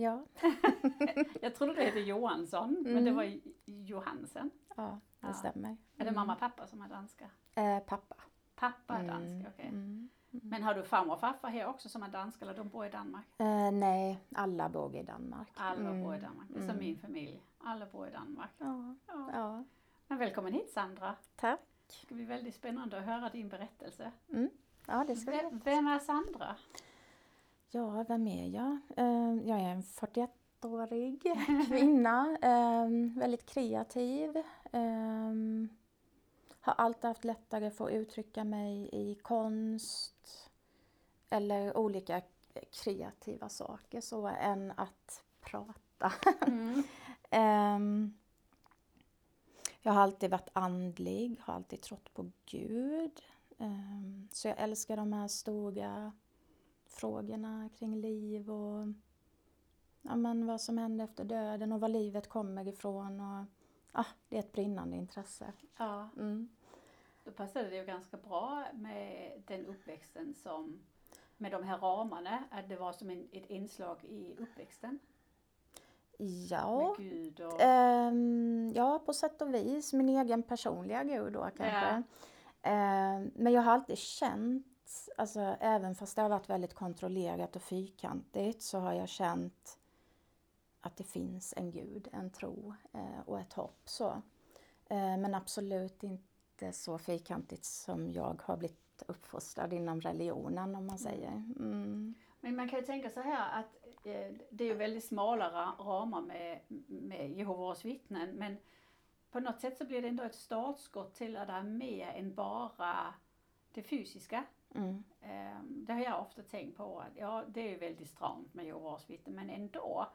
Ja. Jag trodde det hette Johansson, men Mm. det var Johansen. ja, det Ja. stämmer. Är det mamma och pappa som är danska? Eh, pappa. Pappa är Mm, dansk, okej. mm. Men har du farmor och farfar här också som är danska eller de bor i Danmark? Eh, nej, alla bor i Danmark. Alla Mm, bor i Danmark, det är som mm. min familj. Alla bor i Danmark. Ja, Ja. ja. Men välkommen hit Sandra. Tack. Det ska bli väldigt spännande att höra din berättelse. Ja, det ska Vem, vem är Sandra? Ja, vem är jag? Eh, jag är en 41-årig kvinna. Eh, väldigt kreativ. Eh, har alltid haft lättare för att uttrycka mig i konst eller olika kreativa saker så än att prata. Mm. Ehm, jag har alltid varit andlig, har alltid trott på Gud. Ehm, så jag älskar de här stora frågorna kring liv och ja, men vad som händer efter döden och var livet kommer ifrån. Och, ah, det är ett brinnande intresse. Ja. Mm. Då passade det ju ganska bra med den uppväxten som med de här ramarna, att det var som en, ett inslag i uppväxten Ja. och... Ehm, ja, på sätt och vis. Min egen personliga gud då kanske. Ehm, men jag har alltid känt, alltså även fast det har varit väldigt kontrollerat och fyrkantigt, så har jag känt att det finns en gud, en tro eh, och ett hopp. Så. Eh, men absolut inte så fyrkantigt som jag har blivit uppfostrad inom religionen om man säger. Mm. Men man kan ju tänka så här att eh, det är ju väldigt smala ra- ramar med, med Jehovas vittnen men på något sätt så blir det ändå ett startskott till att det är mer än bara det fysiska. Mm. Eh, Det har jag ofta tänkt på att ja, det är väldigt stramt med Jehovas vittnen men ändå.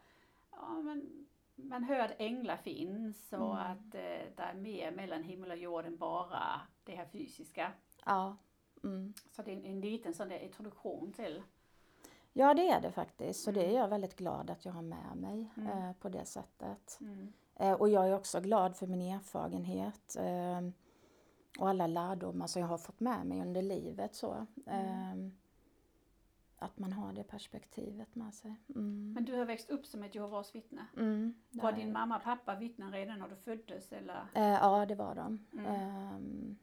Ja, men man hör att änglar finns och Mm. att eh, det är mer mellan himmel och jord än bara det här fysiska. Ja. Mm. Så det är en, en liten sån där introduktion till. Ja, det är det faktiskt. Så det är Mm. jag väldigt glad att jag har med mig Mm. eh, på det sättet. Mm. Eh, och jag är också glad för min erfarenhet eh, och alla lärdomar som jag har fått med mig under livet. Så. Eh, att man har det perspektivet med sig. Mm. Men du har växt upp som ett Jehovas vittne. Mm, Var din jag. mamma och pappa vittnen redan när du föddes eller? Eh, ja, det var de. Mm. Ehm,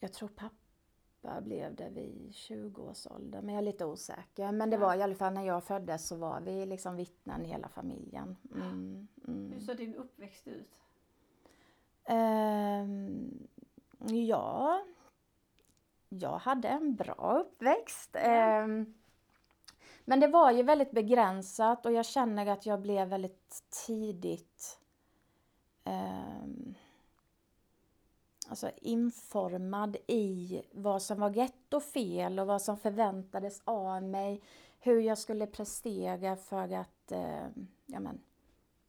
jag tror pappa blev det vid 20-årsåldern, men jag är lite osäker. Men det Ja. var i alla fall när jag föddes så var vi liksom vittnen hela familjen. Mm, mm. Hur såg din uppväxt ut? Ehm, ja, jag hade en bra uppväxt. Ja. Ehm, men det var ju väldigt begränsat och jag känner att jag blev väldigt tidigt ehm, alltså informad i vad som var rätt och fel och vad som förväntades av mig. Hur jag skulle prestera för att ja, men,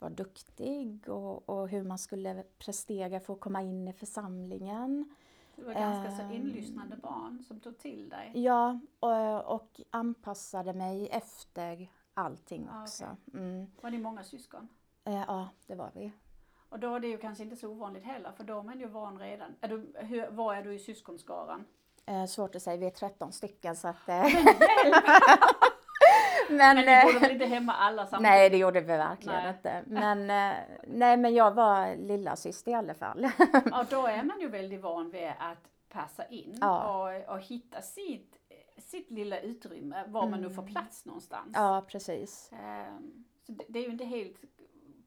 vara duktig och, och hur man skulle prestera för att komma in i församlingen. Du var ganska så Ehm. inlyssnande barn som tog till dig. Ja, och, och anpassade mig efter allting Ah, också. Mm. Var ni många syskon? Eh, ja, det var vi. Och då är det ju kanske inte så ovanligt heller för då är man ju van redan. Är du, hur, var är du i syskonskaran? Eh, svårt att säga, vi är 13 stycken så att... Eh, men, Men ni eh, bodde väl inte hemma alla samtidigt? nej, det gjorde vi verkligen Nej. inte. Men, eh, nej, men jag var lilla syster i alla fall. Ja, då är man ju väldigt van vid att passa in Ja. och, och hitta sitt, sitt lilla utrymme, var man nu får Mm. plats någonstans. ja, precis. Ehm, Så det, det är ju inte helt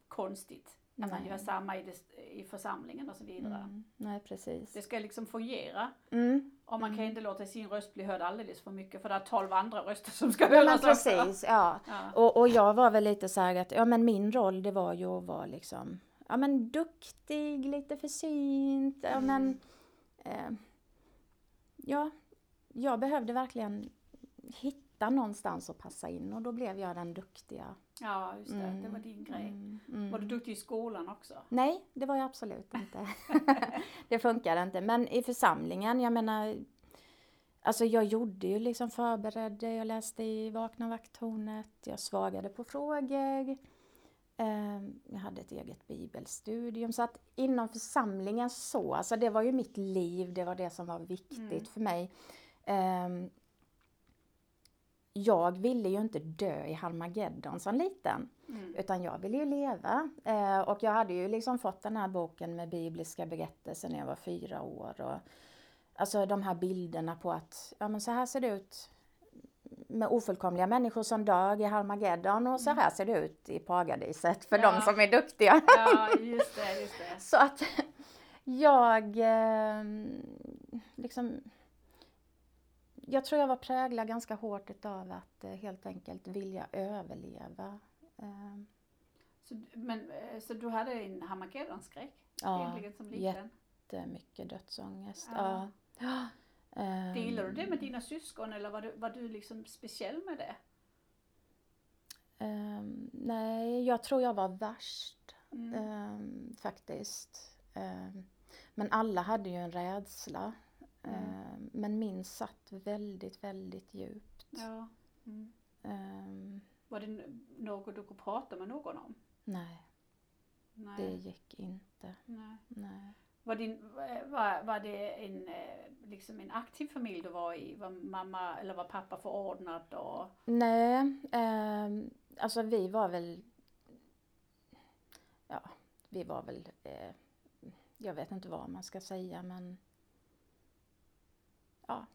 konstigt att man gör samma i, det, i församlingen och så vidare. Mm. Nej, precis. Det ska liksom fungera Mm. Och man kan inte låta sin röst bli hörd alldeles för mycket för det är 12 andra röster som ska Ja, höras också. precis, ja. Ja. Och, och jag var väl lite så här att, ja men min roll det var ju att vara liksom, ja men duktig, lite försynt, ja Mm. men, eh, ja, jag behövde verkligen hitta någonstans att passa in och då blev jag den duktiga. Ja, just det. Det Mm, var din grej. Mm, mm. Var du duktig i skolan också? Nej, det var jag absolut inte. det funkar inte. Men i församlingen, jag menar, alltså jag gjorde ju liksom förberedde, jag läste i Vakna vakttornet, jag svagade på frågor. Ehm, Jag hade ett eget bibelstudium. Så att inom församlingen så, alltså det var ju mitt liv, det var det som var viktigt Mm. för mig. Jag ville ju inte dö i Harmageddon som liten. Mm. Utan jag ville ju leva. Eh, och jag hade ju liksom fått den här boken med bibliska berättelser när jag var fyra år. Och, alltså de här bilderna på att ja, men så här ser det ut med ofullkomliga människor som dör i Harmageddon och så här ser det ut i paradiset för Ja. de som är duktiga. Ja, just det, just det. Så att jag eh, liksom jag tror jag var präglad ganska hårt utav att eh, helt enkelt vilja överleva. Eh, Så, men, eh, så du hade en Harmageddon-skräck ja, som liten? jättemycket dödsångest. Ja. Ja. Ja. Delar du det med Ehm, dina syskon eller var du, var du liksom speciell med det? ehm, nej, jag tror jag var värst Mm. ehm, faktiskt. Ehm, men alla hade ju en rädsla. Mm. Men min satt väldigt, väldigt djupt. Ja. Mm. Ehm, Var det något du kunde prata med någon om? nej, Nej. det gick inte. Nej. Nej. Var, din, var, var det en, eh, liksom en aktiv familj du var i? Var mamma eller var pappa förordnad? Och, Nej, ehm, alltså vi var väl... Ja, vi var väl... Eh, jag vet inte vad man ska säga men... Ja,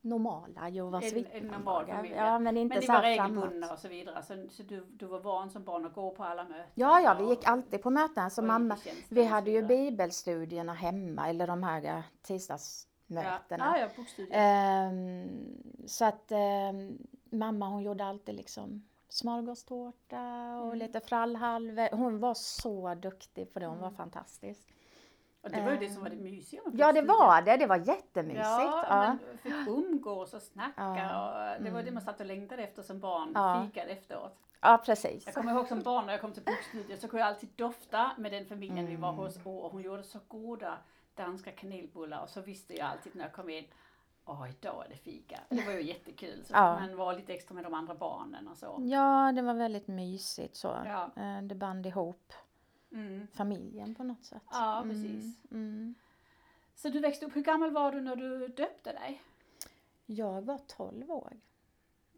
normala Jehovas En- vittnen. en normal familj, Ja, men inte men ni var regelbundna och så vidare. Så, så du, du var van som barn att gå på alla möten? Ja, ja, vi gick alltid på möten. Så mamma, vi hade ju bibelstudierna hemma, eller de här eh, tisdagsmötena. ja, bokstudier. Ehm, så att ehm, mamma hon gjorde alltid liksom smörgåstårta och Mm. lite frallhalvor. Hon var så duktig på det, hon var Mm. fantastisk. Och det var ju det som var det mysiga med Ja det var det, det var jättemysigt. Ja, Ja, man fick umgås och snacka Ja. och det var det Mm. man satt och längtade efter som barn, Ja. fikade efteråt. ja precis. Jag kommer ihåg som barn när jag kom till bokstudier så kunde jag alltid dofta med den familjen vi var Mm. hos och hon gjorde så goda danska kanelbullar och så visste jag alltid när jag kom in Åh, idag är det fika. Det var ju jättekul. Så Ja. man var lite extra med de andra barnen och så. Ja, det var väldigt mysigt så. Ja. Eh, Det band ihop Mm. familjen på något sätt. Ja, Mm, precis. Mm. Så du växte upp, hur gammal var du när du döpte dig? Jag var 12 år.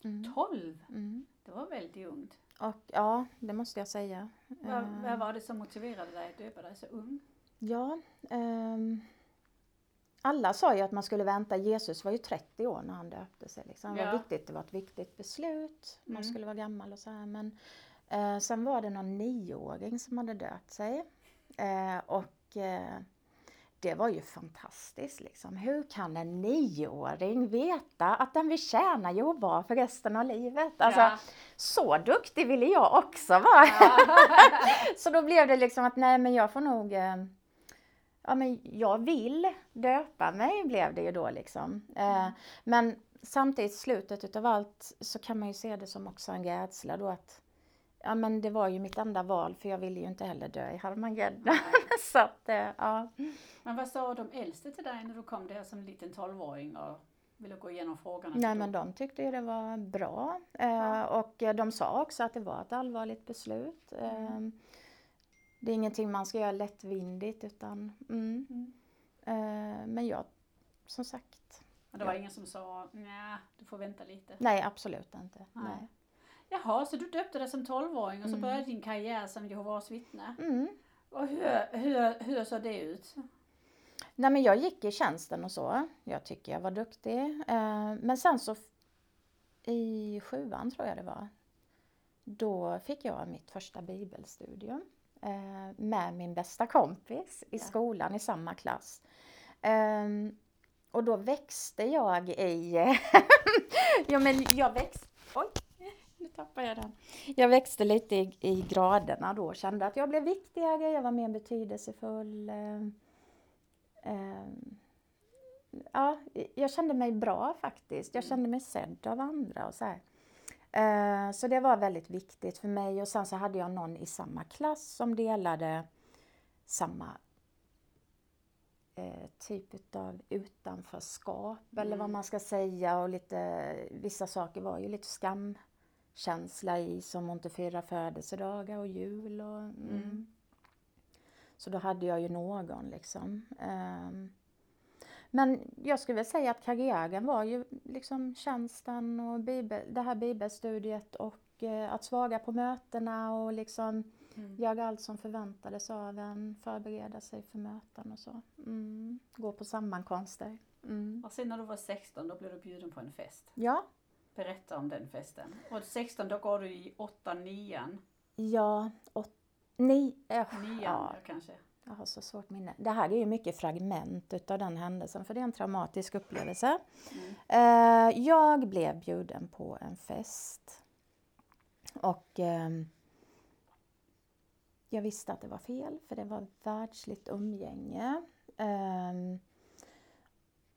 Mm. 12? Mm. Det var väldigt ungt. Och ja, det måste jag säga. Vad, Eh, vad var det som motiverade dig att döpa dig så ung? Ja, ehm, alla sa ju att man skulle vänta. Jesus var ju 30 år när han döpte sig. Liksom. Det var viktigt, det var ett viktigt beslut. Man Mm. skulle vara gammal och så här. Men eh, sen var det någon nioåring som hade döpt sig. Eh, och eh, det var ju fantastiskt liksom. Hur kan en nioåring veta att den vill tjäna Jehova för resten av livet? Alltså, Ja. så duktig ville jag också vara. Så då blev det liksom att nej men jag får nog eh, Ja men jag vill döpa mig blev det ju då liksom. Eh, Mm. men samtidigt slutet utav allt så kan man ju se det som också en rädsla då att Ja men det var ju mitt enda val för jag ville ju inte heller dö i Harmageddon. Så att eh, ja. Men vad sa de äldste till dig när du kom där som liten tolvåring och ville gå igenom frågorna? Nej men de tyckte ju det var bra. Eh, Ja. och eh, de sa också att det var ett allvarligt beslut. Eh, Mm. det är ingenting man ska göra lättvindigt utan mm. Mm. Eh, men jag, som sagt, det var Ja. ingen som sa nej, du får vänta lite. nej absolut inte. Nej. Nej. Jaha, så du döpte dig som tolvåring och så Mm. började din karriär som Jehovas vittne. Mm. Och hur, hur, hur såg det ut? Nej men jag gick i tjänsten och så. Jag tycker jag var duktig. Eh, men sen så i sjuan tror jag det var. Då fick jag mitt första bibelstudium. eh, med min bästa kompis i skolan i samma klass. Ehm, och då växte jag i... ja men jag växte... Oj! Nu tappade jag den. Jag växte lite i, i graderna då, kände att jag blev viktigare, jag var mer betydelsefull. ehm, ehm, ja, jag kände mig bra faktiskt. Jag kände mig sedd av andra och så här. Eh, Så det var väldigt viktigt för mig och sen så hade jag någon i samma klass som delade samma eh, typ av utanförskap eller vad Mm. man ska säga och lite, vissa saker var ju lite skamkänsla i som att inte fira födelsedagar och jul och mm. Mm. Så då hade jag ju någon liksom. Ehm, men jag skulle väl säga att karriären var ju liksom tjänsten och bibel, det här bibelstudiet och eh, att svara på mötena och liksom Mm. göra allt som förväntades av en, förbereda sig för möten och så. Mm. Gå på sammankomster. Mm. Och sen när du var 16 då blev du bjuden på en fest. Ja, Berätta om den festen. Och 16 då går du i 8 9 ja, och ni, äh, 9 ja, kanske. Jag har så svårt minne. Det här är ju mycket fragment utav den händelsen för det är en traumatisk upplevelse. Mm. Eh, jag blev bjuden på en fest. Och ehm, jag visste att det var fel för det var världsligt umgänge. Ehm,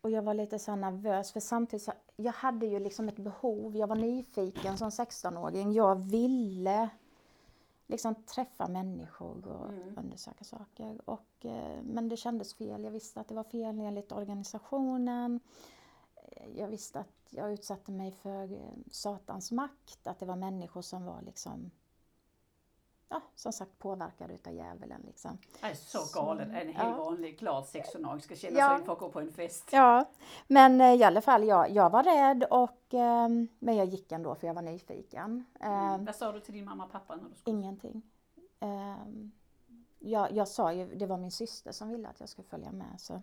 och jag var lite så nervös för samtidigt så jag hade ju liksom ett behov. Jag var nyfiken som 16-åring. Jag ville liksom träffa människor och Mm. undersöka saker. Och, eh, men det kändes fel. Jag visste att det var fel enligt organisationen. Jag visste att jag utsatte mig för eh, Satans makt, att det var människor som var liksom Ja, som sagt påverkade utav djävulen liksom. Är så galet. En helt ja. vanlig glad 16-åring ska känna Ja. sig inför att gå på en fest. Ja, men eh, i alla fall jag, jag var rädd och ehm, men jag gick ändå för jag var nyfiken. Mm. Ehm, Vad sa du till din mamma och pappa när du skulle? Ingenting. Ehm, jag, jag sa ju, det var min syster som ville att jag skulle följa med så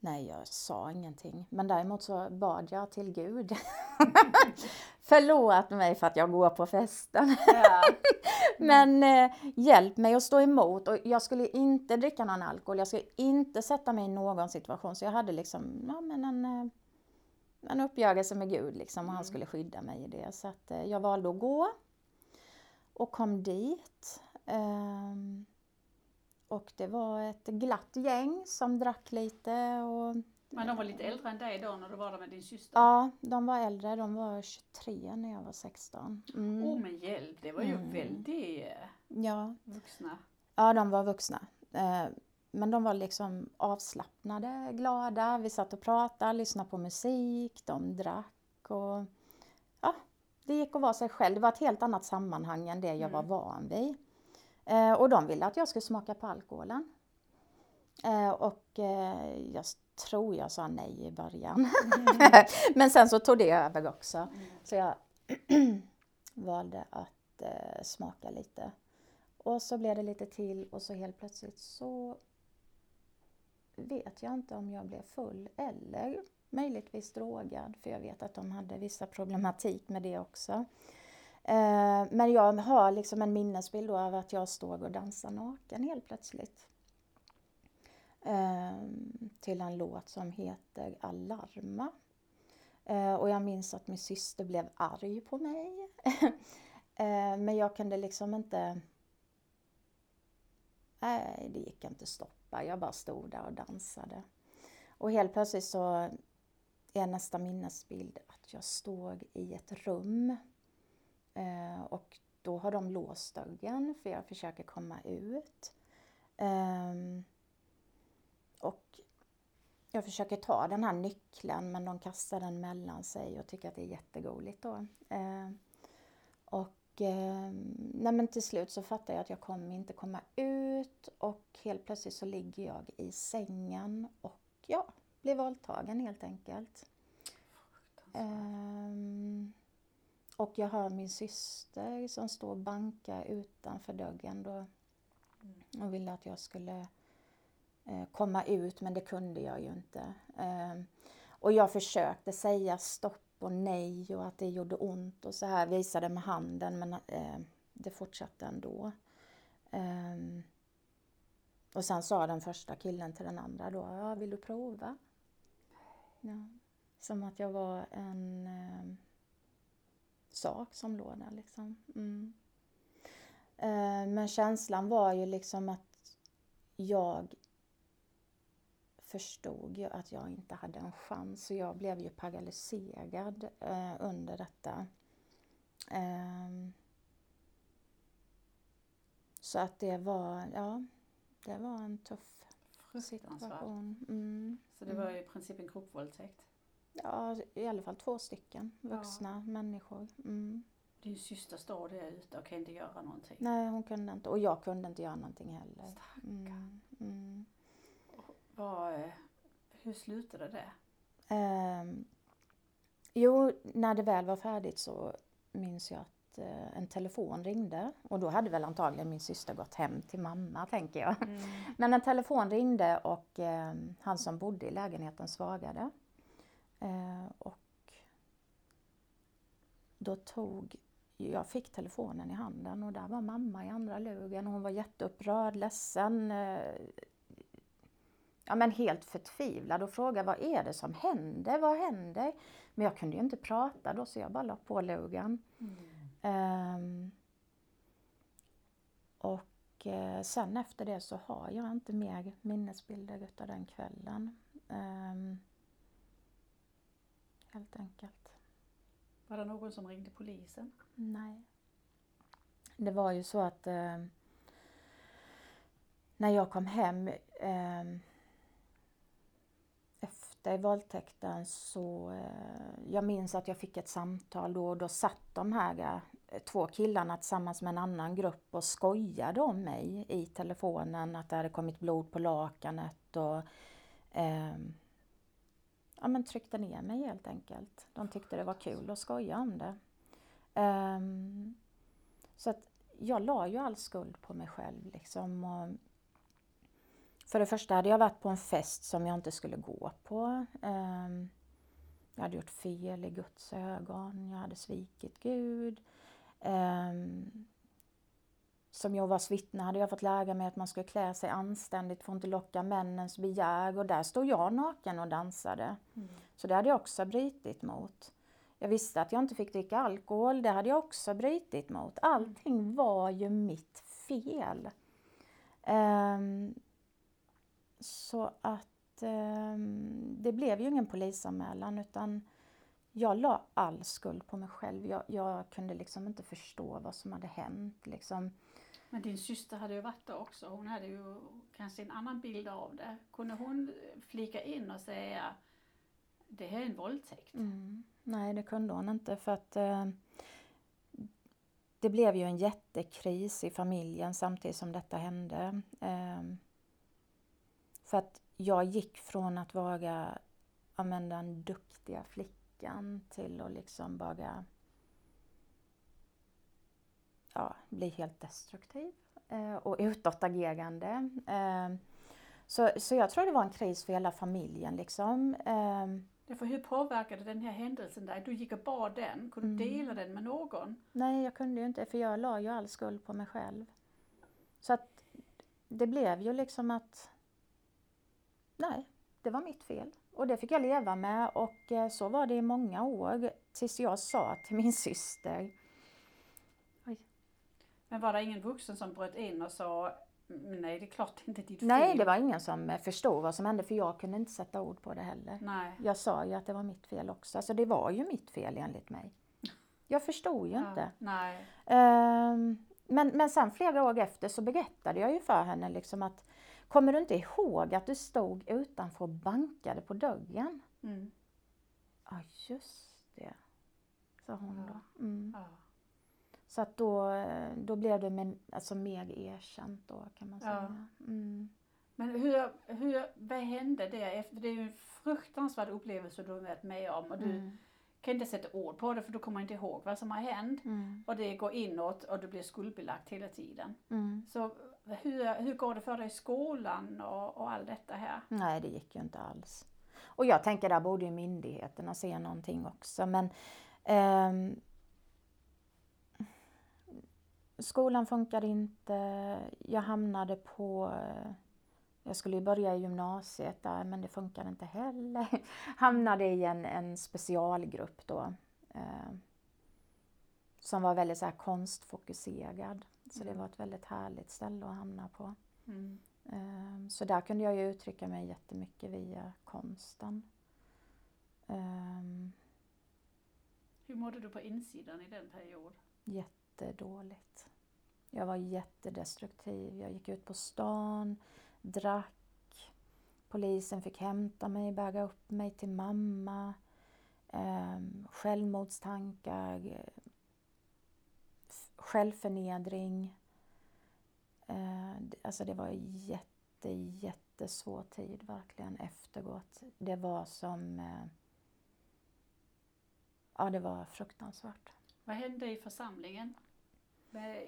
Nej, jag sa ingenting. Men däremot så bad jag till Gud. Förlåt mig för att jag går på festen. Ja. Men eh, hjälp mig att stå emot. Och jag skulle inte dricka någon alkohol. Jag skulle inte sätta mig i någon situation. Så jag hade liksom ja, men en, eh, en uppgörelse med Gud liksom, och han Mm. skulle skydda mig i det. Så att, eh, jag valde att gå och kom dit. Ehm, och det var ett glatt gäng som drack lite. Och, Men de var lite äldre än dig då när du var där med din syster? ja, de var äldre. De var 23 när jag var 16. Mm. Oh men hjälp, det var ju Mm. väldigt eh, Ja. vuxna. Ja, de var vuxna. Eh, Men de var liksom avslappnade, glada. Vi satt och pratade, lyssnade på musik, de drack och ja, det gick att vara sig själv. Det var ett helt annat sammanhang än det jag var Mm. van vid. Eh, Och de ville att jag skulle smaka på alkoholen. Och jag tror jag sa nej i början. Men sen så tog det över också. Mm. Så jag valde att eh, smaka lite. Och så blev det lite till och så helt plötsligt så vet jag inte om jag blev full eller möjligtvis drogad för jag vet att de hade vissa problematik med det också. Eh, men jag har liksom en minnesbild då av att jag står och dansar naken helt plötsligt. Ehm, till en låt som heter Alarma. Eh, och jag minns att min syster blev arg på mig. Eh, men jag kunde liksom inte... Nej, det gick inte att stoppa. Jag bara stod där och dansade. Och helt plötsligt så är nästa minnesbild att jag stod i ett rum. Eh, och då har de låst dörren för jag försöker komma ut. Ehm, jag försöker ta den här nyckeln men de kastar den mellan sig och tycker att det är jätteroligt då. Eh, och eh, nej till slut så fattar jag att jag kommer inte komma ut och helt plötsligt så ligger jag i sängen och ja, blir våldtagen helt enkelt. Ehm, och jag hör min syster som står och bankar utanför dörren då och ville att jag skulle eh, Eh, komma ut men det kunde jag ju inte. Ehm, och jag försökte säga stopp och nej och att det gjorde ont och så här visade med handen men eh, det fortsatte ändå. Ehm, och sen sa den första killen till den andra då, ja, vill du prova? Ja. Som att jag var en eh, sak som låg där liksom. Mm. Eh, men känslan var ju liksom att jag förstod ju att jag inte hade en chans så jag blev ju paralyserad uh, under detta. Um, så att det var, ja, det var en tuff situation. Mm. Så det var mm. i princip en gruppvåldtäkt? Ja, i alla fall två stycken vuxna ja. människor. Mm. Din syster står där ute och kan inte göra någonting? Nej, hon kunde inte. Och jag kunde inte göra någonting heller. Mm. Mm. Vad, eh, hur slutade det? Um, jo, när det väl var färdigt så minns jag att Eh, en telefon ringde och då hade väl antagligen min syster gått hem till mamma tänker jag. Mm. Men en telefon ringde och eh, han som bodde i lägenheten svarade. Eh, och då tog, jag fick telefonen i handen och där var mamma i andra lugen och hon var jätteupprörd, ledsen. Eh, ja men helt förtvivlad och frågade vad är det som händer, vad händer? Men jag kunde ju inte prata då så jag bara la på lugen. Mm. Um, och uh, sen efter det så har jag inte mer minnesbilder utav den kvällen. Um, helt enkelt. Var det någon som ringde polisen? Nej. Det var ju så att uh, när jag kom hem uh, i våldtäkten så eh, jag minns att jag fick ett samtal då och då satt de här eh, två killarna tillsammans med en annan grupp och skojade om mig i telefonen att det hade kommit blod på lakanet och eh, ja, men tryckte ner mig helt enkelt. De tyckte det var kul att skoja om det. Eh, så att jag la ju all skuld på mig själv liksom. Och, för det första hade jag varit på en fest som jag inte skulle gå på. Ehm, jag hade gjort fel i Guds ögon, jag hade svikit Gud. Ehm, som Jehovas vittne hade jag fått lära mig att man skulle klä sig anständigt för att inte locka männens begär och där stod jag naken och dansade. Mm. Så det hade jag också brutit mot. Jag visste att jag inte fick dricka alkohol, det hade jag också brutit mot. Allting var ju mitt fel. Um, så att eh, det blev ju ingen polisanmälan utan jag la all skuld på mig själv. Jag, jag, kunde liksom inte förstå vad som hade hänt. Liksom. Men din syster hade ju varit där också. Hon hade ju kanske en annan bild av det. Kunde hon flika in och säga det här är en våldtäkt? Mm. Nej, det kunde hon inte för att eh, det blev ju en jättekris i familjen samtidigt som detta hände. Eh, för att jag gick från att vara ja, den duktiga flickan till att liksom bara ja, bli helt destruktiv eh, och utåtagerande. Eh, så, så jag tror det var en kris för hela familjen. Liksom. Eh, för hur påverkade den här händelsen dig? Du gick och bad den, kunde du mm. dela den med någon? Nej, jag kunde ju inte för jag la ju all skuld på mig själv. Så att det blev ju liksom att nej, det var mitt fel. Och det fick jag leva med och eh, så var det i många år tills jag sa till min syster. Oj. Men var det ingen vuxen som bröt in och sa mm, Nej, det är klart inte ditt fel. Nej, det var ingen som eh, förstod vad som hände för jag kunde inte sätta ord på det heller. Nej. Jag sa ju att det var mitt fel också. Alltså det var ju mitt fel enligt mig. Jag förstod ju ja, inte. Nej. Um, men, men sen flera år efter så berättade jag ju för henne liksom att Kommer du inte ihåg att du stod utanför och bankade på dörren? Mm. Ja, just det, sa hon då. Mm. Ja. Så att då, då blev det med, alltså mer erkänt då kan man säga. Ja. Mm. Men hur, hur, vad hände det? det är ju en fruktansvärd upplevelse du har varit med om och du mm. Kan inte sätta ord på det för du kommer inte ihåg vad som har hänt. Mm. Och det går inåt och du blir skuldbelagt hela tiden. Mm. Så hur, hur går det för dig i skolan och, och allt detta här? Nej, det gick ju inte alls. Och jag tänker där borde ju myndigheterna se någonting också men um, skolan funkade inte. Jag hamnade på... eh, Jag skulle ju börja i gymnasiet där, men det funkade inte heller. Hamnade i en, en specialgrupp då. Eh, som var väldigt så här konstfokuserad. Så det Mm. var ett väldigt härligt ställe att hamna på. Mm. Eh, Så där kunde jag ju uttrycka mig jättemycket via konsten. Ehm, Hur mådde du på insidan i den perioden? Jättedåligt. Jag var jättedestruktiv. Jag gick ut på stan, drack. Polisen fick hämta mig, bäga upp mig till mamma. Eh, självmordstankar. Självförnedring. Eh, alltså det var jätte, jättesvår tid verkligen efteråt. Det var som... Eh, ja, det var fruktansvärt. Vad hände i församlingen?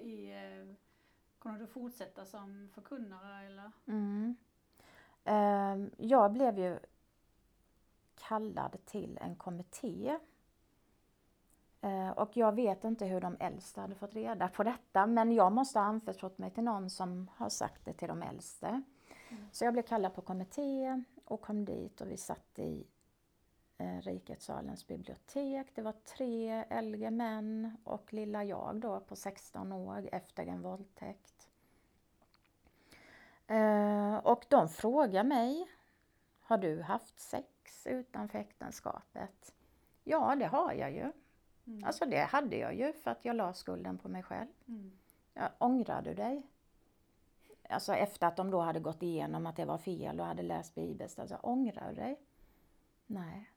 I, eh, kunde du fortsätta som förkunnare eller? Mm. Ehm, Jag blev ju kallad till en kommitté. Eh, Och jag vet inte hur de äldsta hade fått reda på detta men jag måste ha anförtrott mig till någon som har sagt det till de äldste. Mm. Så jag blev kallad på kommitté och kom dit och vi satt i eh, Riketsalens bibliotek. Det var tre äldre män och lilla jag då på 16 år efter en våldtäkt. Eh, och de frågar mig, har du haft sex utanför äktenskapet? Ja, det har jag ju. Mm. Alltså det hade jag ju för att jag la skulden på mig själv. Mm. Ja, ångrar du dig? Alltså efter att de då hade gått igenom att det var fel och hade läst bibeln. Alltså, ångrar du dig? Nej.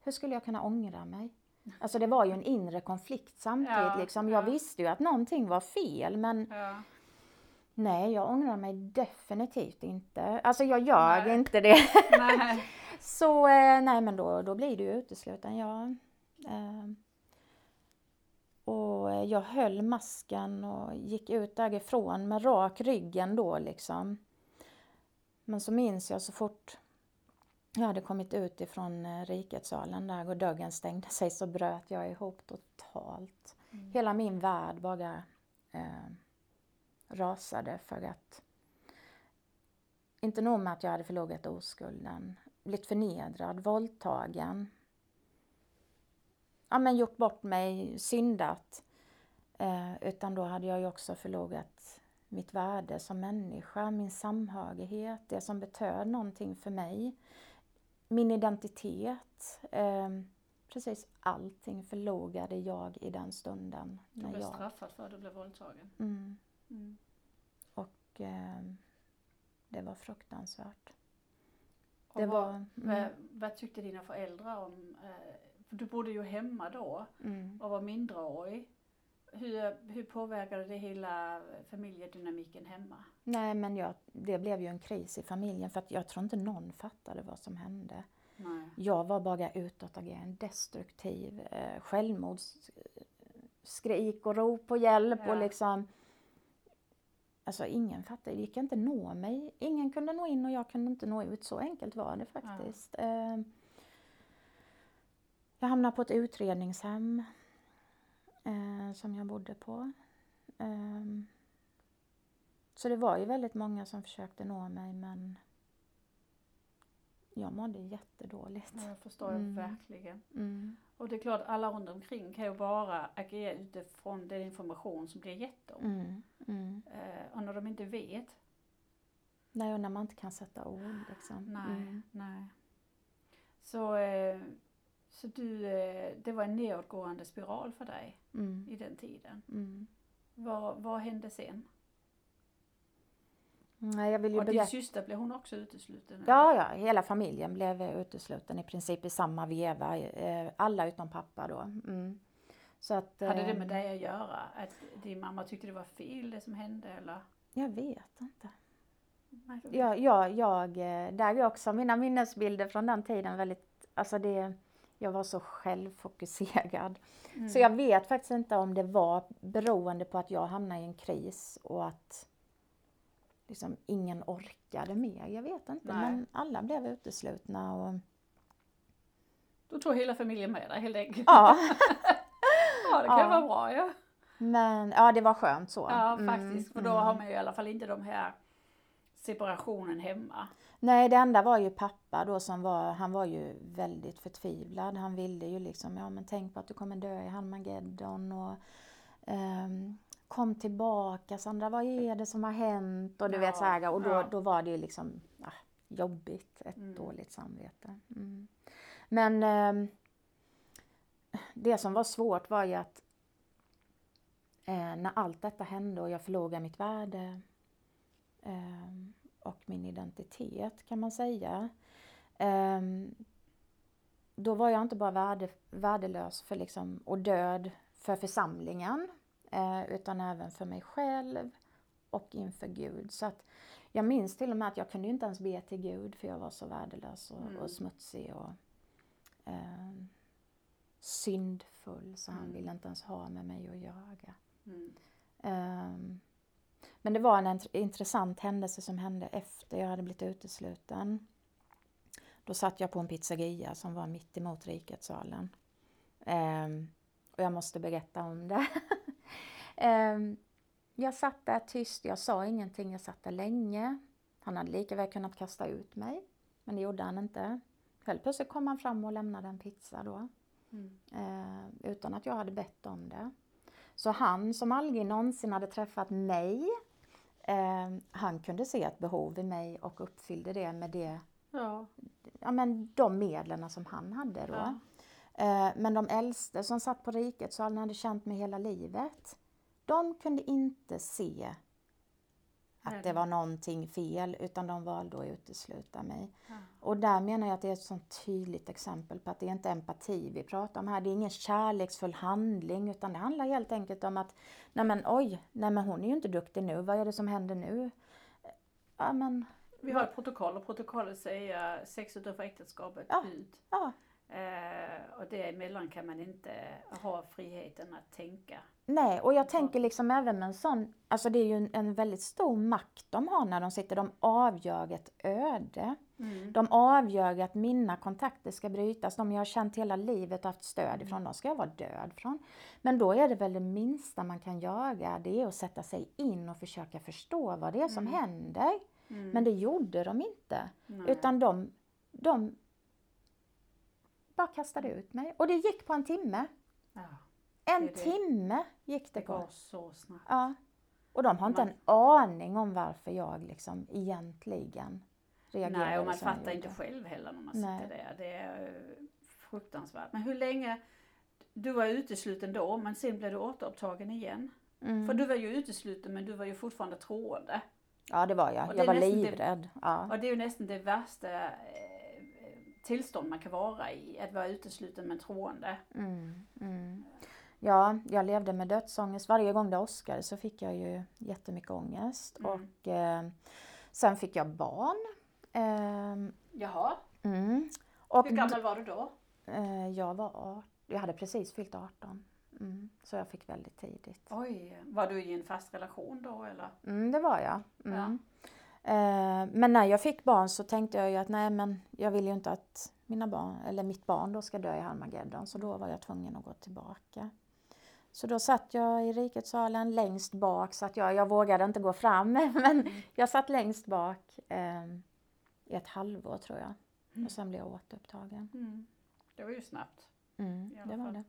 Hur skulle jag kunna ångra mig? Alltså det var ju en inre konflikt samtidigt. Ja, liksom. Jag ja. visste ju att någonting var fel men Ja. Nej, jag ångrar mig definitivt inte. Alltså jag gör Nej. inte det. Nej. Så eh, nej men då, då blir det ju utesluten, ja. Eh, och jag höll masken och gick ut därifrån med rak ryggen då liksom. Men så minns jag så fort jag hade kommit ut ifrån eh, riketsalen där och dörren stängde sig så bröt jag ihop totalt. Mm. Hela min värld bara eh, rasade för att inte nog med att jag hade förlorat oskulden, blivit förnedrad, våldtagen. Ja men gjort bort mig, syndat. Eh, utan då hade jag ju också förlorat mitt värde som människa, min samhörighet, det som betöd någonting för mig. Min identitet. Eh, precis allting förlorade jag i den stunden. Du blev jag, straffad för att du blev våldtagen. mm, Mm. och eh, det var fruktansvärt. Och Det vad, var... vad, Mm, vad tyckte dina föräldrar om, eh, för du bodde ju hemma då mm. och var mindreårig. Hur, hur påverkade det hela familjedynamiken hemma? Nej, men jag, det blev ju en kris i familjen för att jag tror inte någon fattade vad som hände. Nej. Jag var bara utåtagerande, destruktiv, eh, självmordsskrik och rop på hjälp Ja. och liksom... Alltså ingen fattade, det gick inte att nå mig. Ingen kunde nå in och jag kunde inte nå ut. Så enkelt var det faktiskt. Eh, jag hamnade på ett utredningshem eh, som jag bodde på. Ehm, så det var ju väldigt många som försökte nå mig men jag mådde jättedåligt. Ja, Jag förstår Mm. jag verkligen. Mm. Och det är klart, alla runt omkring kan ju bara agera utifrån den information som blir gett dem. Mm. Mm. Eh, och när de inte vet, Nej, och när man inte kan sätta ord liksom. nej, Mm. nej. Så, eh, så du, eh, det var en nedåtgående spiral för dig Mm. i den tiden. Mm. Vad, vad hände sen? Nej, jag vill ju Och din syster, blev hon också utesluten? Ja, ja, hela familjen blev utesluten i princip i samma veva. eh, Alla utom pappa då. Mm. Så att, Hade det eh, med dig att göra? Att din mamma tyckte det var fel det som hände eller? Jag vet inte. Nej, för- Jag, eh, där är också mina minnesbilder från den tiden väldigt, alltså det, jag var så självfokuserad. Mm. Så jag vet faktiskt inte om det var beroende på att jag hamnade i en kris och att liksom ingen orkade mer. Jag vet inte, Nej. men alla blev uteslutna och Då tog hela familjen med dig helt enkelt. ja. Ja, det kan Ja. vara bra ja. Men ja, det var skönt så. Ja, Mm, faktiskt. För då mm. har man ju i alla fall inte de här separationen hemma. Nej, det enda var ju pappa då som var, han var ju väldigt förtvivlad. Han ville ju liksom, ja men tänk på att du kommer dö i Harmageddon och ehm, kom tillbaka Sandra, vad är det som har hänt? Och du Ja, vet så här, och då, ja. då var det ju liksom ah, jobbigt, ett Mm. dåligt samvete. Mm. Men ehm, det som var svårt var ju att eh, när allt detta hände och jag förlorade mitt värde ehm, och min identitet kan man säga. Ehm, då var jag inte bara värde, värdelös för liksom, och död för församlingen eh, utan även för mig själv och inför Gud. Så att jag minns till och med att jag kunde inte ens be till Gud för jag var så värdelös och, Mm. och smutsig och ehm, syndfull så han Mm. ville inte ens ha med mig att göra. Mm. Ehm, men det var en int- intressant händelse som hände efter jag hade blivit utesluten. Då satt jag på en pizzeria som var mitt emot Riketsalen. Ehm, och jag måste berätta om det. Ehm, jag satt där tyst, jag sa ingenting, jag satt där länge. Han hade lika väl kunnat kasta ut mig, men det gjorde han inte. Helt plötsligt kom han fram och lämnade en pizza då Mm. eh, utan att jag hade bett om det. Så han som aldrig någonsin hade träffat mig, eh, han kunde se ett behov i mig och uppfyllde det med det, Ja. ja, men de medlen som han hade då. Ja. Eh, men de äldste som satt på riket, så han hade känt mig hela livet, de kunde inte se att Nej. det var någonting fel utan de valde att utesluta mig. Ja. Och där menar jag att det är ett sånt tydligt exempel på att det är inte empati vi pratar om här. Det är ingen kärleksfull handling utan det handlar helt enkelt om att nej men oj, nej men hon är ju inte duktig nu, vad är det som händer nu? Ja men, Vi har ett protokoll och protokollet säger sex utanför äktenskapet Ja. ut. ja, och däremellan kan man inte ha friheten att tänka. nej och jag tänker liksom även med en sån, alltså det är ju en, en väldigt stor makt de har när de sitter, de avgör ett öde. Mm. De avgör att mina kontakter ska brytas, de jag har känt hela livet och haft stöd ifrån, de ska jag vara död från. Men då är det väl det minsta man kan göra, det är att sätta sig in och försöka förstå vad det är som Mm. händer. Mm. Men det gjorde de inte, Nej. utan de, de bara kastade ut mig. Och det gick på en timme. ja, En Det det. timme gick det det på. går så snabbt. Ja. Och de har inte Man- en aning om varför jag liksom egentligen reagerade Nej, och man fattar inte själv heller när man Nej. sitter där. Det är eh, fruktansvärt. Men hur länge, du var utesluten då men sen blev du återupptagen igen. Mm. För du var ju utesluten men du var ju fortfarande troende. Ja, det var jag. Det Jag var nästan det- livrädd. Ja. Och det är ju nästan det värsta eh, tillstånd man kan vara i, att vara utesluten men troende. Mm, mm. ja, jag levde med dödsångest. Varje gång det åskade så fick jag ju jättemycket ångest. Mm. Och eh, sen fick jag barn. Ehm, Jaha, mm. Och hur gammal var du då? eh, jag var 18. Jag hade precis fyllt 18. Mm. Så jag fick väldigt tidigt. Oj, var du i en fast relation då eller? Mm, det var jag. Mm. Eh, men när jag fick barn så tänkte jag ju att nej men jag vill ju inte att mina barn, eller mitt barn då ska dö i Harmageddon så då var jag tvungen att gå tillbaka. Så då satt jag i riketsalen längst bak så att jag, jag vågade inte gå fram men jag satt längst bak eh, i ett halvår tror jag. Mm. Och sen blev jag återupptagen. Mm. Det var ju snabbt. Mm, det var det.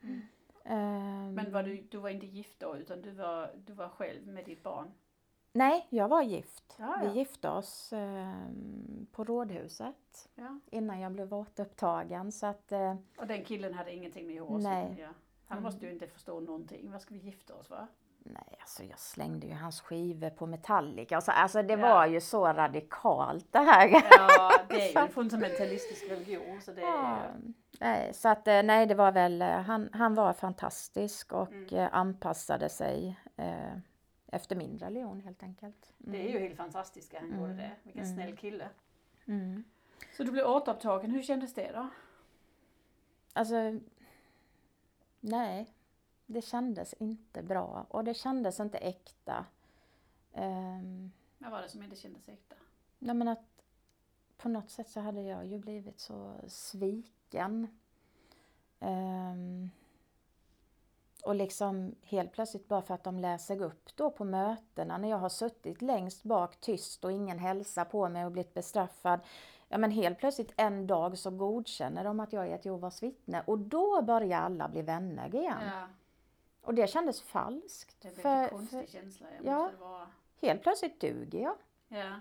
Mm. Ehm, Men var du, du var inte gift då utan du var, du var själv med ditt barn? Nej, jag var gift. Ja, Vi ja. gifte oss ehm, på Rådhuset. Ja. innan jag blev återupptagen. Så att, eh, Och den killen hade ingenting med Jehovas Nej. Han Mm. måste ju inte förstå någonting. Vad ska vi gifta oss va? nej, alltså jag slängde ju hans skivor på Metallica. Alltså, alltså det var ju så radikalt det här. Ja, det är ju en fundamentalistisk religion så det är nej, så att eh, nej, det var väl, eh, han, han var fantastisk och Mm. eh, anpassade sig eh, efter min religion helt enkelt. Mm. Det är ju helt fantastiskt att han gjorde Mm. det. Vilken Mm. snäll kille. Mm. Så du blev återupptagen. Hur kändes det då? Alltså, nej, det kändes inte bra och det kändes inte äkta. Ehm, Vad var det som inte kändes äkta? Nej men att på något sätt så hade jag ju blivit så sviken. Ehm, och liksom helt plötsligt bara för att de läser upp då på mötena när jag har suttit längst bak tyst och ingen hälsar på mig och blivit bestraffad. Ja men helt plötsligt en dag så godkänner de att jag är ett Jehovas vittne och då börjar alla bli vänner igen. Ja, Och det kändes falskt. det är en för- konstig för känsla. Ja. vara. helt plötsligt duger jag. Ja.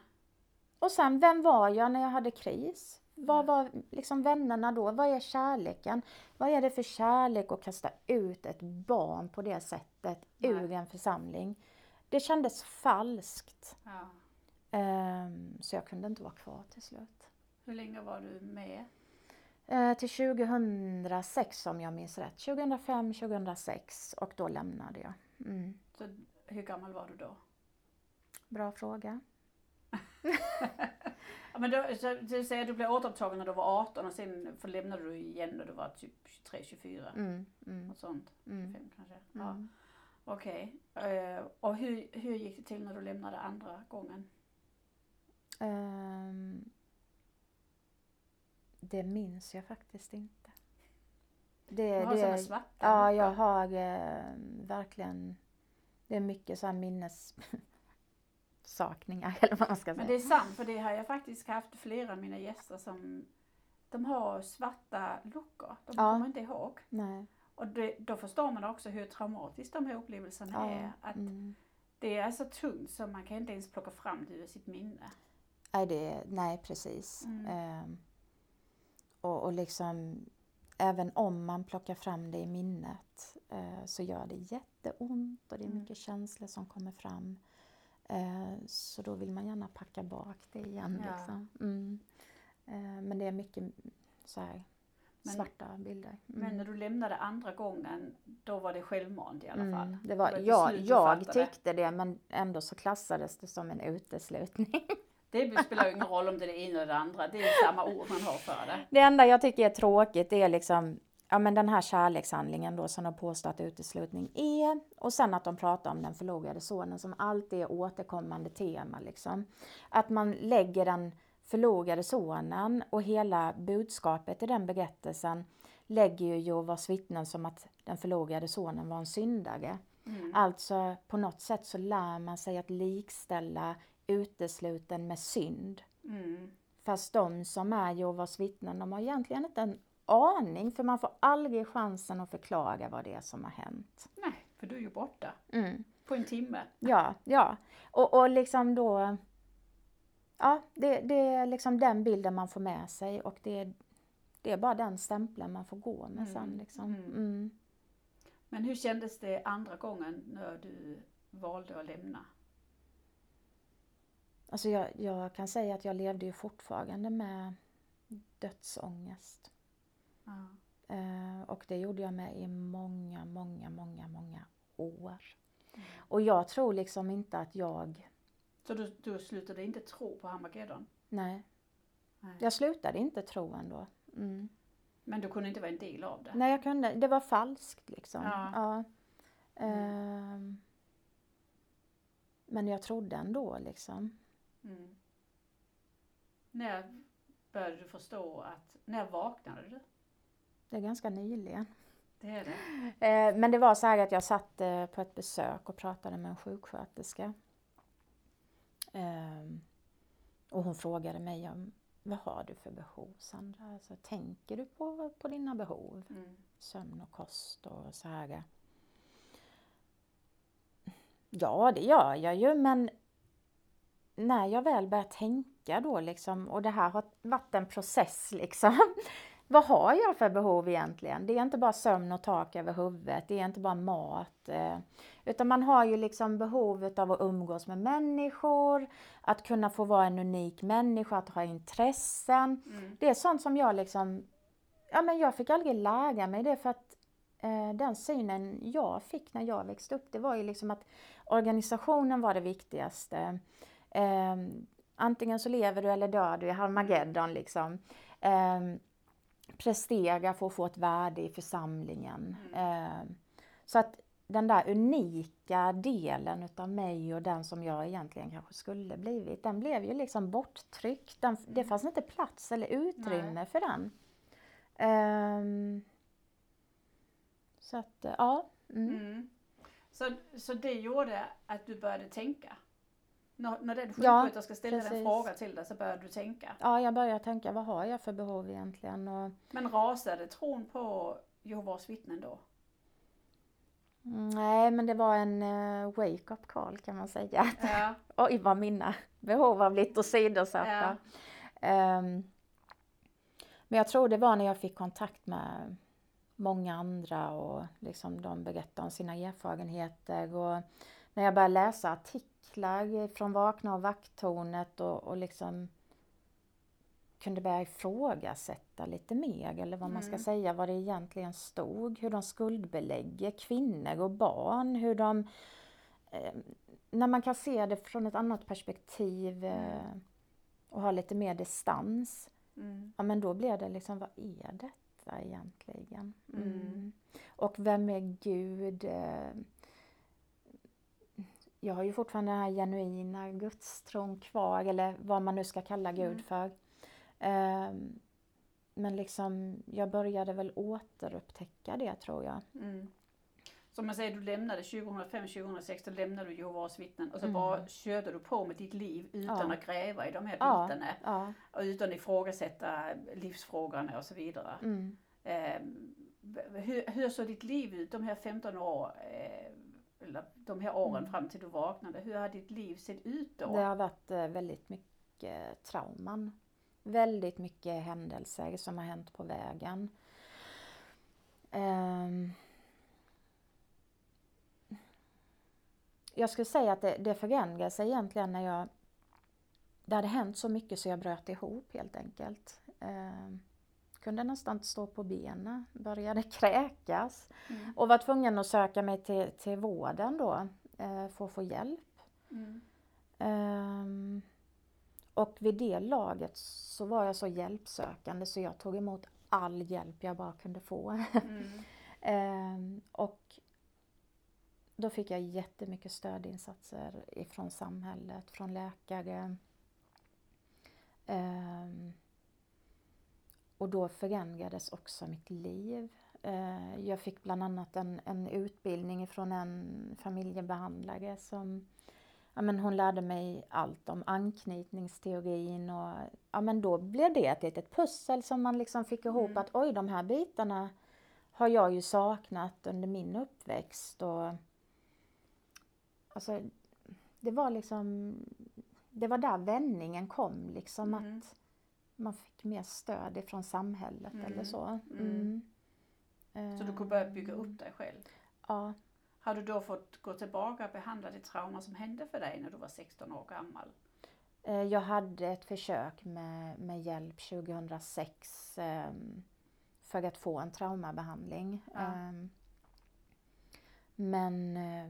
Och sen, vem var jag när jag hade kris? Vad var liksom vännerna då? Vad är kärleken? Vad är det för kärlek att kasta ut ett barn på det sättet Nej. ur en församling? Det kändes falskt. ja. Ehm, så jag kunde inte vara kvar till slut. Hur länge var du med? Eh, till 2006 om jag minns rätt. 2005, 2006 och då lämnade jag. Mm. Så, hur gammal var du då? Bra fråga. Men då, så, du säger att du blev återupptagen när du var 18 och sen förlämnade du igen när du var typ 23-24. Mm, mm, Något sånt. mm, Fem kanske. Ja. mm. Okej. Eh, och hur, hur gick det till när du lämnade andra gången? Ehm, det minns jag faktiskt inte. Det, Du har det, svarta ja, jag har eh, verkligen, det är mycket så här minnessakningar eller vad man ska Men säga. det är sant, för det har jag faktiskt haft flera av mina gäster som de har svarta luckor. De Ja. kommer inte ihåg. Nej. Och det, då förstår man också hur traumatiskt de här upplevelserna Ja, är. Att mm. det är så tungt så man kan inte ens plocka fram det ur sitt minne. Nej, det, nej precis. Mm. Ehm, och, och liksom, även om man plockar fram det i minnet eh, så gör det jätteont och det är Mm. mycket känslor som kommer fram. Eh, så då vill man gärna packa bak det igen. Ja. Liksom. Mm. Eh, men det är mycket så här, Men- svarta bilder. Mm. Men när du lämnade andra gången, då var det självmant i alla fall. Mm, det var, ett ja, beslut du jag tyckte det men ändå så klassades det som en uteslutning. Det spelar ju ingen roll om det är det ena eller det andra, det är samma ord man har för det. Det enda jag tycker är tråkigt det är liksom ja, men den här kärlekshandlingen då som de påstår att uteslutning är. Och sen att de pratar om den förlorade sonen som alltid är återkommande tema. Liksom. Att man lägger den förlorade sonen och hela budskapet i den berättelsen lägger ju Jehovas vittnen som att den förlorade sonen var en syndare. Mm. Alltså på något sätt så lär man sig att likställa utesluten med synd. Mm. Fast de som är Jehovas vittnen, de har egentligen inte en aning för man får aldrig chansen att förklara vad det är som har hänt. Nej, för du är ju borta Mm. på en timme. Ja, ja. Och, och liksom då... Ja, det, det är liksom den bilden man får med sig och det, är- det är bara den stämpeln man får gå med Mm, sen. Liksom. mm. Mm. Men hur kändes det andra gången när du valde att lämna? Alltså jag, jag kan säga att jag levde ju fortfarande med dödsångest. Eh, och det gjorde jag med i många, många, många, många år. Mm. Och jag tror liksom inte att jag... Så du, du slutade inte tro på Harmageddon? Nej, Nej. jag slutade inte tro ändå. Mm. Men du kunde inte vara en del av det? Nej, jag kunde. Det var falskt liksom. Ja. Ja. Ehm, men jag trodde ändå liksom. Mm. När började du förstå att, när vaknade du? Det är ganska nyligen. Det är det. Eh, men det var så här att jag satt eh, på ett besök och pratade med en sjuksköterska. Ehm, och hon frågade mig om vad har du för behov Sandra? Alltså, tänker du på, på dina behov? Mm. Sömn och kost och så här. Ja, det gör jag ju, men när jag väl börjar tänka då liksom, och det här har varit en process liksom. Vad har jag för behov egentligen? Det är inte bara sömn och tak över huvudet, det är inte bara mat. Eh, utan man har ju liksom behovet av att umgås med människor, att kunna få vara en unik människa, att ha intressen. Mm. Det är sånt som jag liksom, ja men jag fick aldrig lära mig det för att eh, den synen jag fick när jag växte upp, det var ju liksom att organisationen var det viktigaste. Eh, antingen så lever du eller dör du i Harmageddon liksom. Eh, prestera för att få ett värde i församlingen. Eh, så att den där unika delen utav mig och den som jag egentligen kanske skulle blivit, den blev ju liksom borttryckt. Den, det fanns inte plats eller utrymme Nej. för den. Ehm, så att, ja. Mm. Mm. Så, så det gjorde att du började tänka? När, när den Ja, sjuksköterskan ställde en fråga till dig så började du tänka? Ja, jag började tänka, vad har jag för behov egentligen? Och, Men rasade tron på Jehovas vittnen då? mm, nej, men det var en uh, wake-up call kan man säga. Ja. Oj, vad mina behov har blivit åsidosatta. Ja. Ehm, men jag tror det var när jag fick kontakt med många andra och liksom de berättade om sina erfarenheter och när jag började läsa artiklar från Vakna och Vakttornet och, och liksom kunde börja ifrågasätta lite mer eller vad man ska Mm. säga, vad det egentligen stod, hur de skuldbelägger kvinnor och barn, hur de eh, när man kan se det från ett annat perspektiv eh, och ha lite mer distans, Mm. ja men då blir det liksom, vad är detta egentligen? Mm. Mm. Och vem är Gud? Eh, Jag har ju fortfarande den här genuina gudstron kvar, eller vad man nu ska kalla Gud Mm. för. Ehm, Men liksom, jag började väl återupptäcka det tror jag. Mm. Som jag säger, du lämnade 2005-2006, då lämnade du Jehovas vittnen och så Mm. bara körde du på med ditt liv utan Ja. att gräva i de här bitarna. Ja. Och utan att ifrågasätta livsfrågorna och så vidare. Mm. Eh, hur, hur såg ditt liv ut de här 15 år, eller de här åren Mm. fram till du vaknade? Hur har ditt liv sett ut då? Det har varit eh, väldigt mycket trauman. Väldigt mycket händelser som har hänt på vägen. Ehm. Jag skulle säga att det, det sig egentligen när jag... Det hade hänt så mycket så jag bröt ihop helt enkelt. Kunde nästan inte stå på benen, började kräkas Mm. och var tvungen att söka mig till, till vården då eh, för att få hjälp. Mm. Ehm, och vid det laget så var jag så hjälpsökande så jag tog emot all hjälp jag bara kunde få. Mm. Ehm, och då fick jag jättemycket stödinsatser ifrån samhället, från läkare. Ehm, och då förändrades också mitt liv. Eh, jag fick bland annat en, en utbildning från en familjebehandlare som ja, men hon lärde mig allt om anknytningsteorin och ja, men då blev det ett litet pussel som man liksom fick ihop Mm. att oj, de här bitarna har jag ju saknat under min uppväxt. Och, alltså, det var liksom, det var där vändningen kom liksom Mm. att man fick mer stöd ifrån samhället Mm. eller så. Mm. Så du kunde börja bygga upp dig själv? Ja. Har du då fått gå tillbaka och behandla det trauma som hände för dig när du var 16 år gammal? Eh, Jag hade ett försök med, med hjälp 2006 ehm, för att få en traumabehandling. Ja. Ehm, Men eh,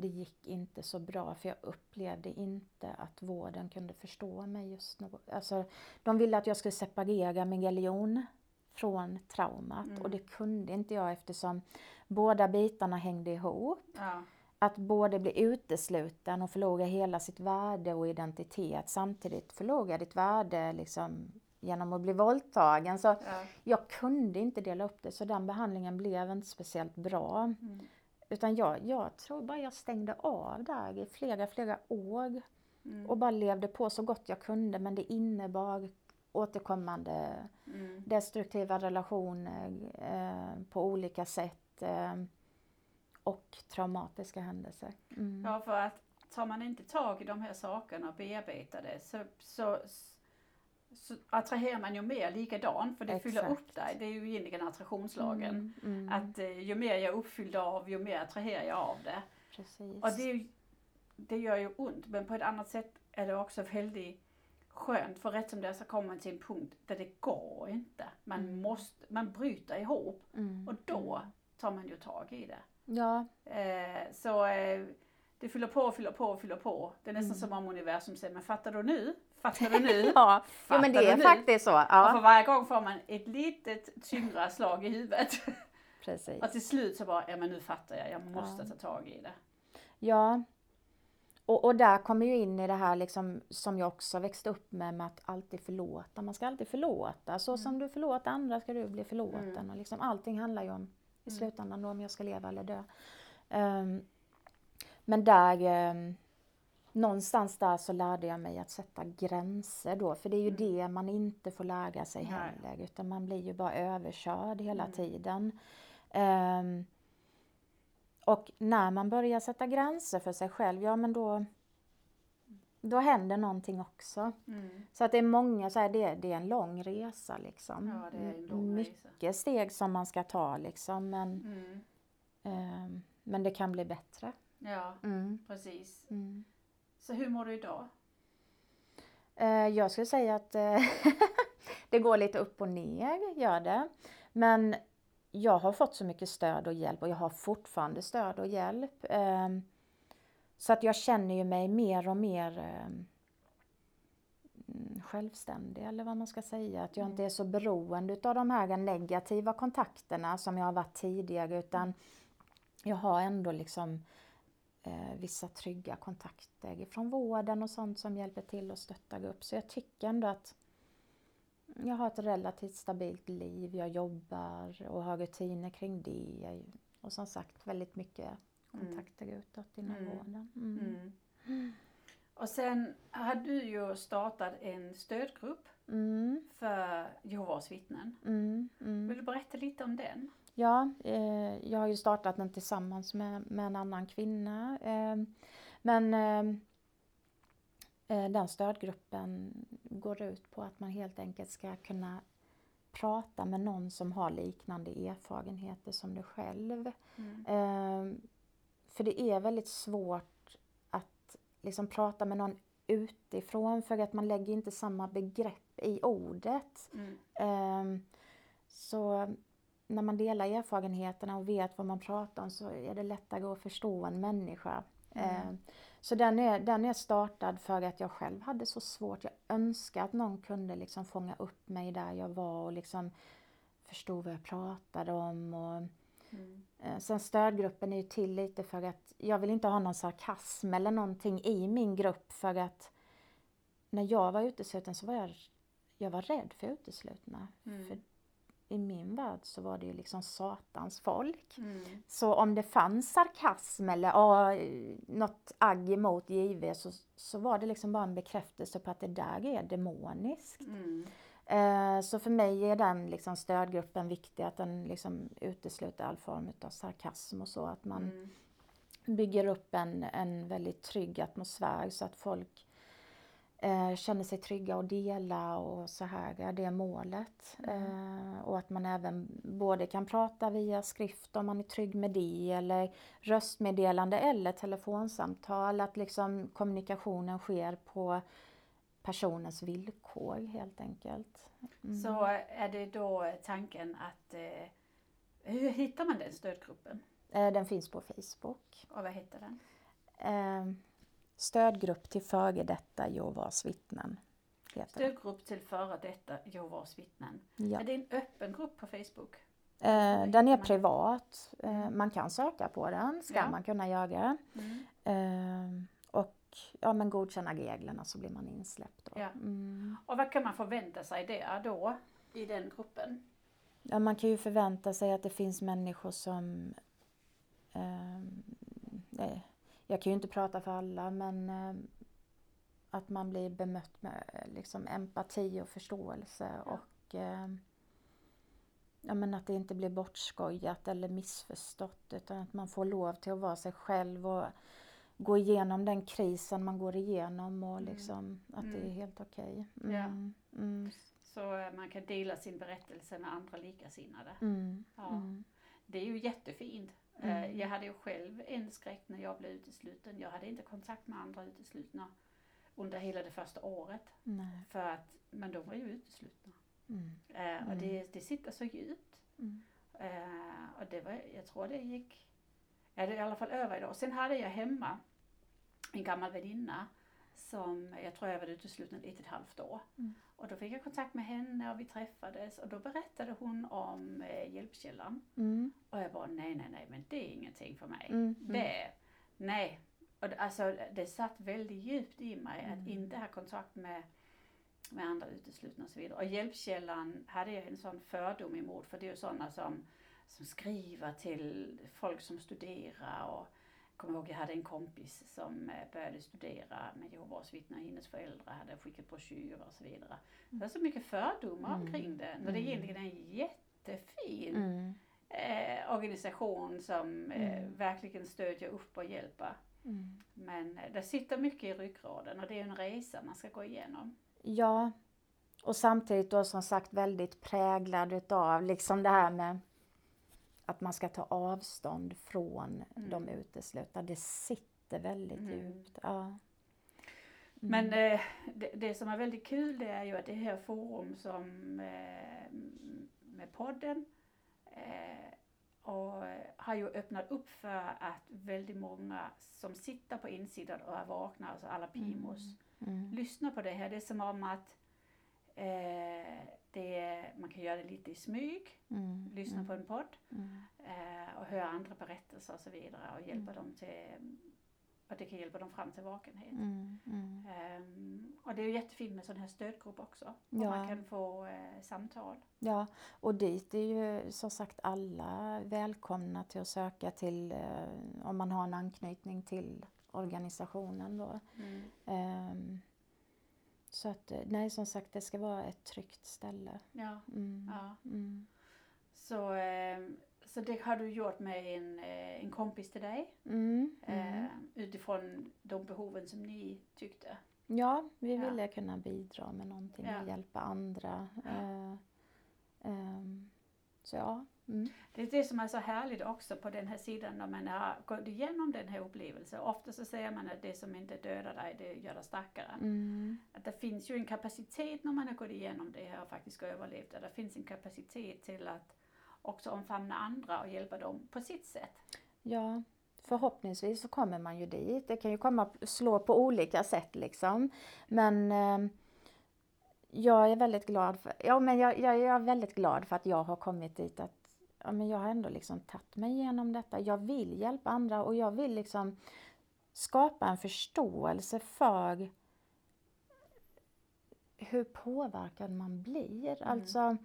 det gick inte så bra för jag upplevde inte att vården kunde förstå mig just nu. Alltså, de ville att jag skulle separera min religion från traumat Mm. och det kunde inte jag eftersom båda bitarna hängde ihop Ja. att både bli utesluten och förlora hela sitt värde och identitet samtidigt förlora ditt värde liksom genom att bli våldtagen. Så ja. jag kunde inte dela upp det så den behandlingen blev inte speciellt bra. Mm. Utan jag, jag tror bara jag stängde av där i flera, flera år Mm. och bara levde på så gott jag kunde men det innebar återkommande Mm. destruktiva relationer eh, på olika sätt eh, och traumatiska händelser. Mm. Ja, för att tar man inte tag i de här sakerna och bearbetar det så, så, så attraherar man ju mer likadant för det fyller Exakt. upp dig. Det är ju egentligen attraktionslagen. Mm, mm, Att eh, ju mer jag är uppfylld av, ju mer attraherar jag av det. precis. Och det, det gör ju ont, men på ett annat sätt är det också väldigt skönt. För rätt som det är så kommer man till en punkt där det går inte. Man, Mm. måste, man bryter ihop Mm, och då mm. tar man ju tag i det. Ja, Eh, så eh, det fyller på fyller på fyller på. Det är nästan Mm. som om universum säger, men fattar du nu? Fattar du nu? ja. jo, men Fattar det är faktiskt så. Och för Ja, varje gång får man ett litet tyngre slag i huvudet. precis. och till slut så bara, ja men nu fattar jag, jag måste Ja. ta tag i det. Ja. Och, och där kommer ju in i det här liksom, som jag också växte upp med, med att alltid förlåta. Man ska alltid förlåta. Så Mm. som du förlåter andra ska du bli förlåten. Mm. Och liksom, allting handlar ju om i slutändan då, om jag ska leva eller dö. Um, men där, um, någonstans där så lärde jag mig att sätta gränser då, för det är ju Mm. det man inte får lära sig Nej. heller, utan man blir ju bara överkörd hela Mm. tiden. Ehm, och när man börjar sätta gränser för sig själv, ja men då, då händer någonting också. Mm. Så att det är många, så här, det, det är en lång resa liksom. Ja, det är en lång resa. Mycket steg som man ska ta liksom, men, Mm. ehm, men det kan bli bättre. Ja, Mm. precis. Mm. Så hur mår du idag? Eh, jag skulle säga att eh, det går lite upp och ner, gör det. Men jag har fått så mycket stöd och hjälp och jag har fortfarande stöd och hjälp. Ehm, Så att jag känner ju mig mer och mer ehm, mm, självständig eller vad man ska säga. Att jag Mm. inte är så beroende utav de här negativa kontakterna som jag har varit tidigare utan jag har ändå liksom vissa trygga kontakter från vården och sånt som hjälper till att stötta upp. Så jag tycker ändå att jag har ett relativt stabilt liv. Jag jobbar och har rutiner kring det. Och som sagt väldigt mycket Mm. kontakter utåt inom Mm. vården. Mm. Mm. Och sen har du ju startat en stödgrupp Mm. för Jehovas vittnen. Mm. Mm. Vill du berätta lite om den? Ja, eh, jag har ju startat den tillsammans med, med en annan kvinna. Eh, men eh, den stödgruppen går ut på att man helt enkelt ska kunna prata med någon som har liknande erfarenheter som du själv. Mm. Eh, för det är väldigt svårt att liksom prata med någon utifrån för att man lägger inte samma begrepp i ordet. Mm. Ehm, Så när man delar erfarenheterna och vet vad man pratar om så är det lättare att förstå en människa. Mm. Ehm, Så den är, den är startad för att jag själv hade så svårt. Jag önskar att någon kunde liksom fånga upp mig där jag var och liksom förstå vad jag pratade om. Och, Mm. Eh, Sen stödgruppen är ju till lite för att jag vill inte ha någon sarkasm eller någonting i min grupp för att när jag var utesluten så var jag, jag var rädd för uteslutna. Mm. För i min värld så var det ju liksom satans folk. Mm. Så om det fanns sarkasm eller ah, något agg emot JV så, så var det liksom bara en bekräftelse på att det där är demoniskt. Mm. Eh, Så för mig är den liksom stödgruppen viktig, att den liksom utesluter all form av sarkasm och så. Att man Mm. bygger upp en, en väldigt trygg atmosfär så att folk eh, känner sig trygga och dela och så här, ja, det är målet. Eh, och att man även både kan prata via skrift om man är trygg med det eller röstmeddelande eller telefonsamtal, att liksom kommunikationen sker på personens villkor helt enkelt. Mm. Så är det då tanken att eh, hur hittar man den stödgruppen? Den finns på Facebook. Och vad heter den? Eh, Stödgrupp till före detta Jehovas vittnen. Stödgrupp till före detta Jehovas vittnen. Ja. Är det en öppen grupp på Facebook? Eh, Den är privat. Eh, Man kan söka på den, ska Ja. man kunna göra. Mm. Eh, Och ja, men godkänna reglerna så blir man insläppt. Ja. Mm. Och vad kan man förvänta sig där då i den gruppen? Ja, man kan ju förvänta sig att det finns människor som... jag kan ju inte prata för alla, men ehm, att man blir bemött med eh, liksom, empati och förståelse. Ja. Och ehm, ja, men att det inte blir bortskojat eller missförstått utan att man får lov till att vara sig själv och gå igenom den krisen man går igenom och Mm. liksom att det är Mm. helt okej. Ja. Mm, mm, Så eh, man kan dela sin berättelse med andra likasinnade. mm, Ja. mm. Det är ju jättefint. Eh, Mm. Jag hade ju själv en skräck när jag blev utesluten. Jag hade inte kontakt med andra uteslutna under hela det första året. Nej. För att, men de var ju uteslutna. Mm. Eh, och Mm. det, det sitter så djupt. Mm. Eh, och det var, jag tror det gick, ja det är i alla fall över idag. Sen hade jag hemma en gammal väninna som jag tror jag var utesluten ett och ett halvt år. Mm. Och då fick jag kontakt med henne och vi träffades och då berättade hon om eh, Hjälpkällan. Mm. Och jag bara nej, nej, nej, men det är ingenting för mig. Mm. Det, nej. Och alltså, det satt väldigt djupt i mig att Mm. inte ha kontakt med, med andra uteslutna och så vidare. Och Hjälpkällan hade jag en sån fördom emot för det är ju sådana som som skriver till folk som studerar. Och kommer ihåg jag hade en kompis som eh, började studera med Jehovas vittnen. Hennes föräldrar hade skickat broschyrer och så vidare. Det var så mycket fördomar Mm. omkring det. När det Mm. egentligen är en jättefin Mm. eh, organisation som eh, Mm. verkligen stödjer upp och hjälper. Mm. Men eh, det sitter mycket i ryggraden och det är en resa man ska gå igenom. Ja, och samtidigt då som sagt väldigt präglad utav liksom det här med att man ska ta avstånd från Mm. de uteslutna. Det sitter väldigt Mm. djupt. Ja. Mm. Men eh, det, det som är väldigt kul det är ju att det här forum som eh, med podden eh, och har ju öppnat upp för att väldigt många som sitter på insidan och är vakna, alltså alla PIMOs, Mm. lyssnar på det här. Det är som om att eh, det man kan göra det lite i smyg, Mm. lyssna mm. på en podd Mm. eh, och höra andra berättelser och så vidare och hjälpa dem till, och det kan hjälpa dem fram till vakenhet. Mm. Mm. Ehm, och det är ju jättefint med sån här stödgrupp också. Och Ja. man kan få eh, samtal. Ja, och dit är ju som sagt alla välkomna till att söka till eh, om man har en anknytning till organisationen då. Ehm, så att eh, nej, som sagt det ska vara ett tryggt ställe. Ja, Mm. ja. Mm. Så, ehm, så det har du gjort med en, eh, en kompis till dig Mm. Mm. eh, utifrån de behoven som ni tyckte. Ja, vi Ja. ville kunna bidra med någonting Ja. och hjälpa andra. Ja. Eh, ehm, så ja. Mm. Det är det som är så härligt också på den här sidan när man har gått igenom den här upplevelsen. Ofta så säger man att det som inte dödar dig, det gör dig starkare. Mm. Att det finns ju en kapacitet när man har gått igenom det här och faktiskt överlevt det. Det finns en kapacitet till att också omfamna andra och hjälpa dem på sitt sätt. Ja, förhoppningsvis så kommer man ju dit. Det kan ju komma slå på olika sätt liksom. Men eh, jag är väldigt glad för, ja, men jag, jag, jag är väldigt glad för att jag har kommit dit att ja, men jag har ändå liksom tagit mig igenom detta. Jag vill hjälpa andra och jag vill liksom skapa en förståelse för hur påverkad man blir. Mm. Alltså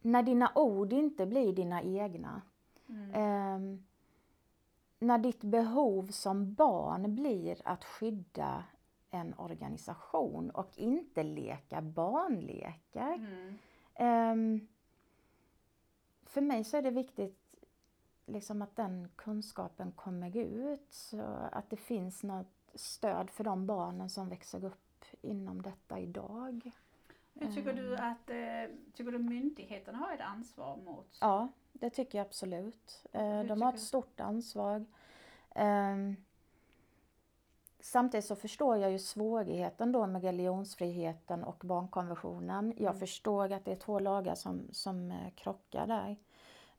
när dina ord inte blir dina egna. Mm. Ehm, när ditt behov som barn blir att skydda en organisation och inte leka barnlekar. Mm. Ehm, för mig så är det viktigt liksom att den kunskapen kommer ut så att det finns något stöd för de barnen som växer upp inom detta idag. Hur tycker du att eh, tycker du myndigheterna har ett ansvar mot? Ja, det tycker jag absolut. Eh, Hur De har ett stort ansvar. Samtidigt så förstår jag ju svårigheten då med religionsfriheten och barnkonventionen. Jag Mm. förstår att det är två lagar som, som eh, krockar där.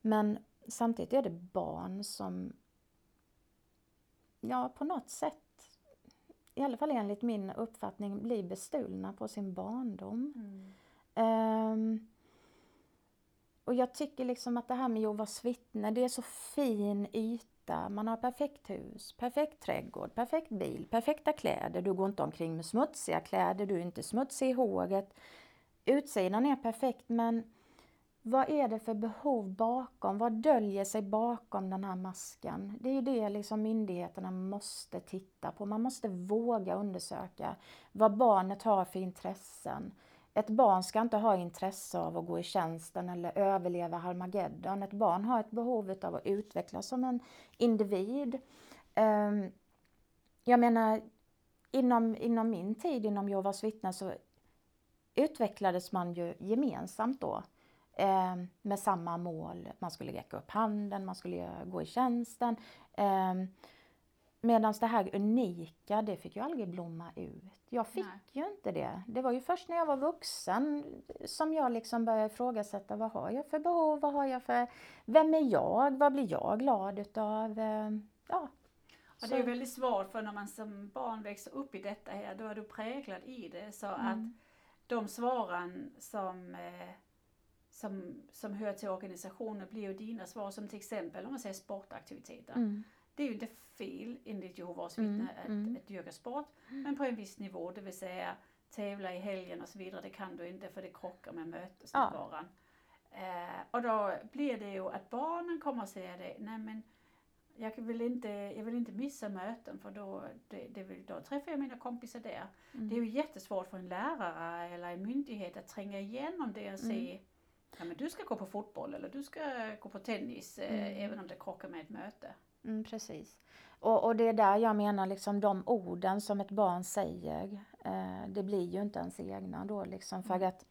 Men samtidigt är det barn som, ja på något sätt, i alla fall enligt min uppfattning, blir bestulna på sin barndom. Mm. Ehm, och jag tycker liksom att det här med Jehovas vittne, det är så fin yta. Man har perfekt hus, perfekt trädgård, perfekt bil, perfekta kläder. Du går inte omkring med smutsiga kläder, du är inte smutsig i håret. Utsidan är perfekt men vad är det för behov bakom? Vad döljer sig bakom den här masken? Det är ju det liksom myndigheterna måste titta på. Man måste våga undersöka vad barnet har för intressen. Ett barn ska inte ha intresse av att gå i tjänsten eller överleva Harmageddon. Ett barn har ett behov av att utvecklas som en individ. Ehm, jag menar, inom, inom min tid inom Jehovas vittnen så utvecklades man ju gemensamt då eh, med samma mål. Man skulle räcka upp handen, man skulle gå i tjänsten. Eh, Medan det här unika, det fick ju aldrig blomma ut. Jag fick Nej. ju inte det. Det var ju först när jag var vuxen som jag liksom började ifrågasätta vad har jag för behov, vad har jag för, vem är jag, vad blir jag glad utav? Eh, Ja. Och det är väldigt svårt för när man som barn växer upp i detta här, då är du präglad i det. Så att Mm. de svaren som, eh, som, som hör till organisationen blir ju dina svar. Som till exempel om man säger sportaktiviteter. Mm. Det är ju inte fel enligt Jehovas Mm, vittnen att, mm. att dyrka sport. Men på en viss nivå, det vill säga tävla i helgen och så vidare. Det kan du inte för det krockar med mötesnärvaron. Eh, och då blir det ju att barnen kommer att säga det, nej men jag vill inte, jag vill inte missa möten för då, det, det vill, då träffar jag mina kompisar där. Mm. Det är ju jättesvårt för en lärare eller en myndighet att tränga igenom det och se Ja men du ska gå på fotboll eller du ska gå på tennis eh, Mm. även om det krockar med ett möte. Mm, precis. Och, och det är där jag menar liksom de orden som ett barn säger, eh, det blir ju inte ens egna då liksom. För Mm. att,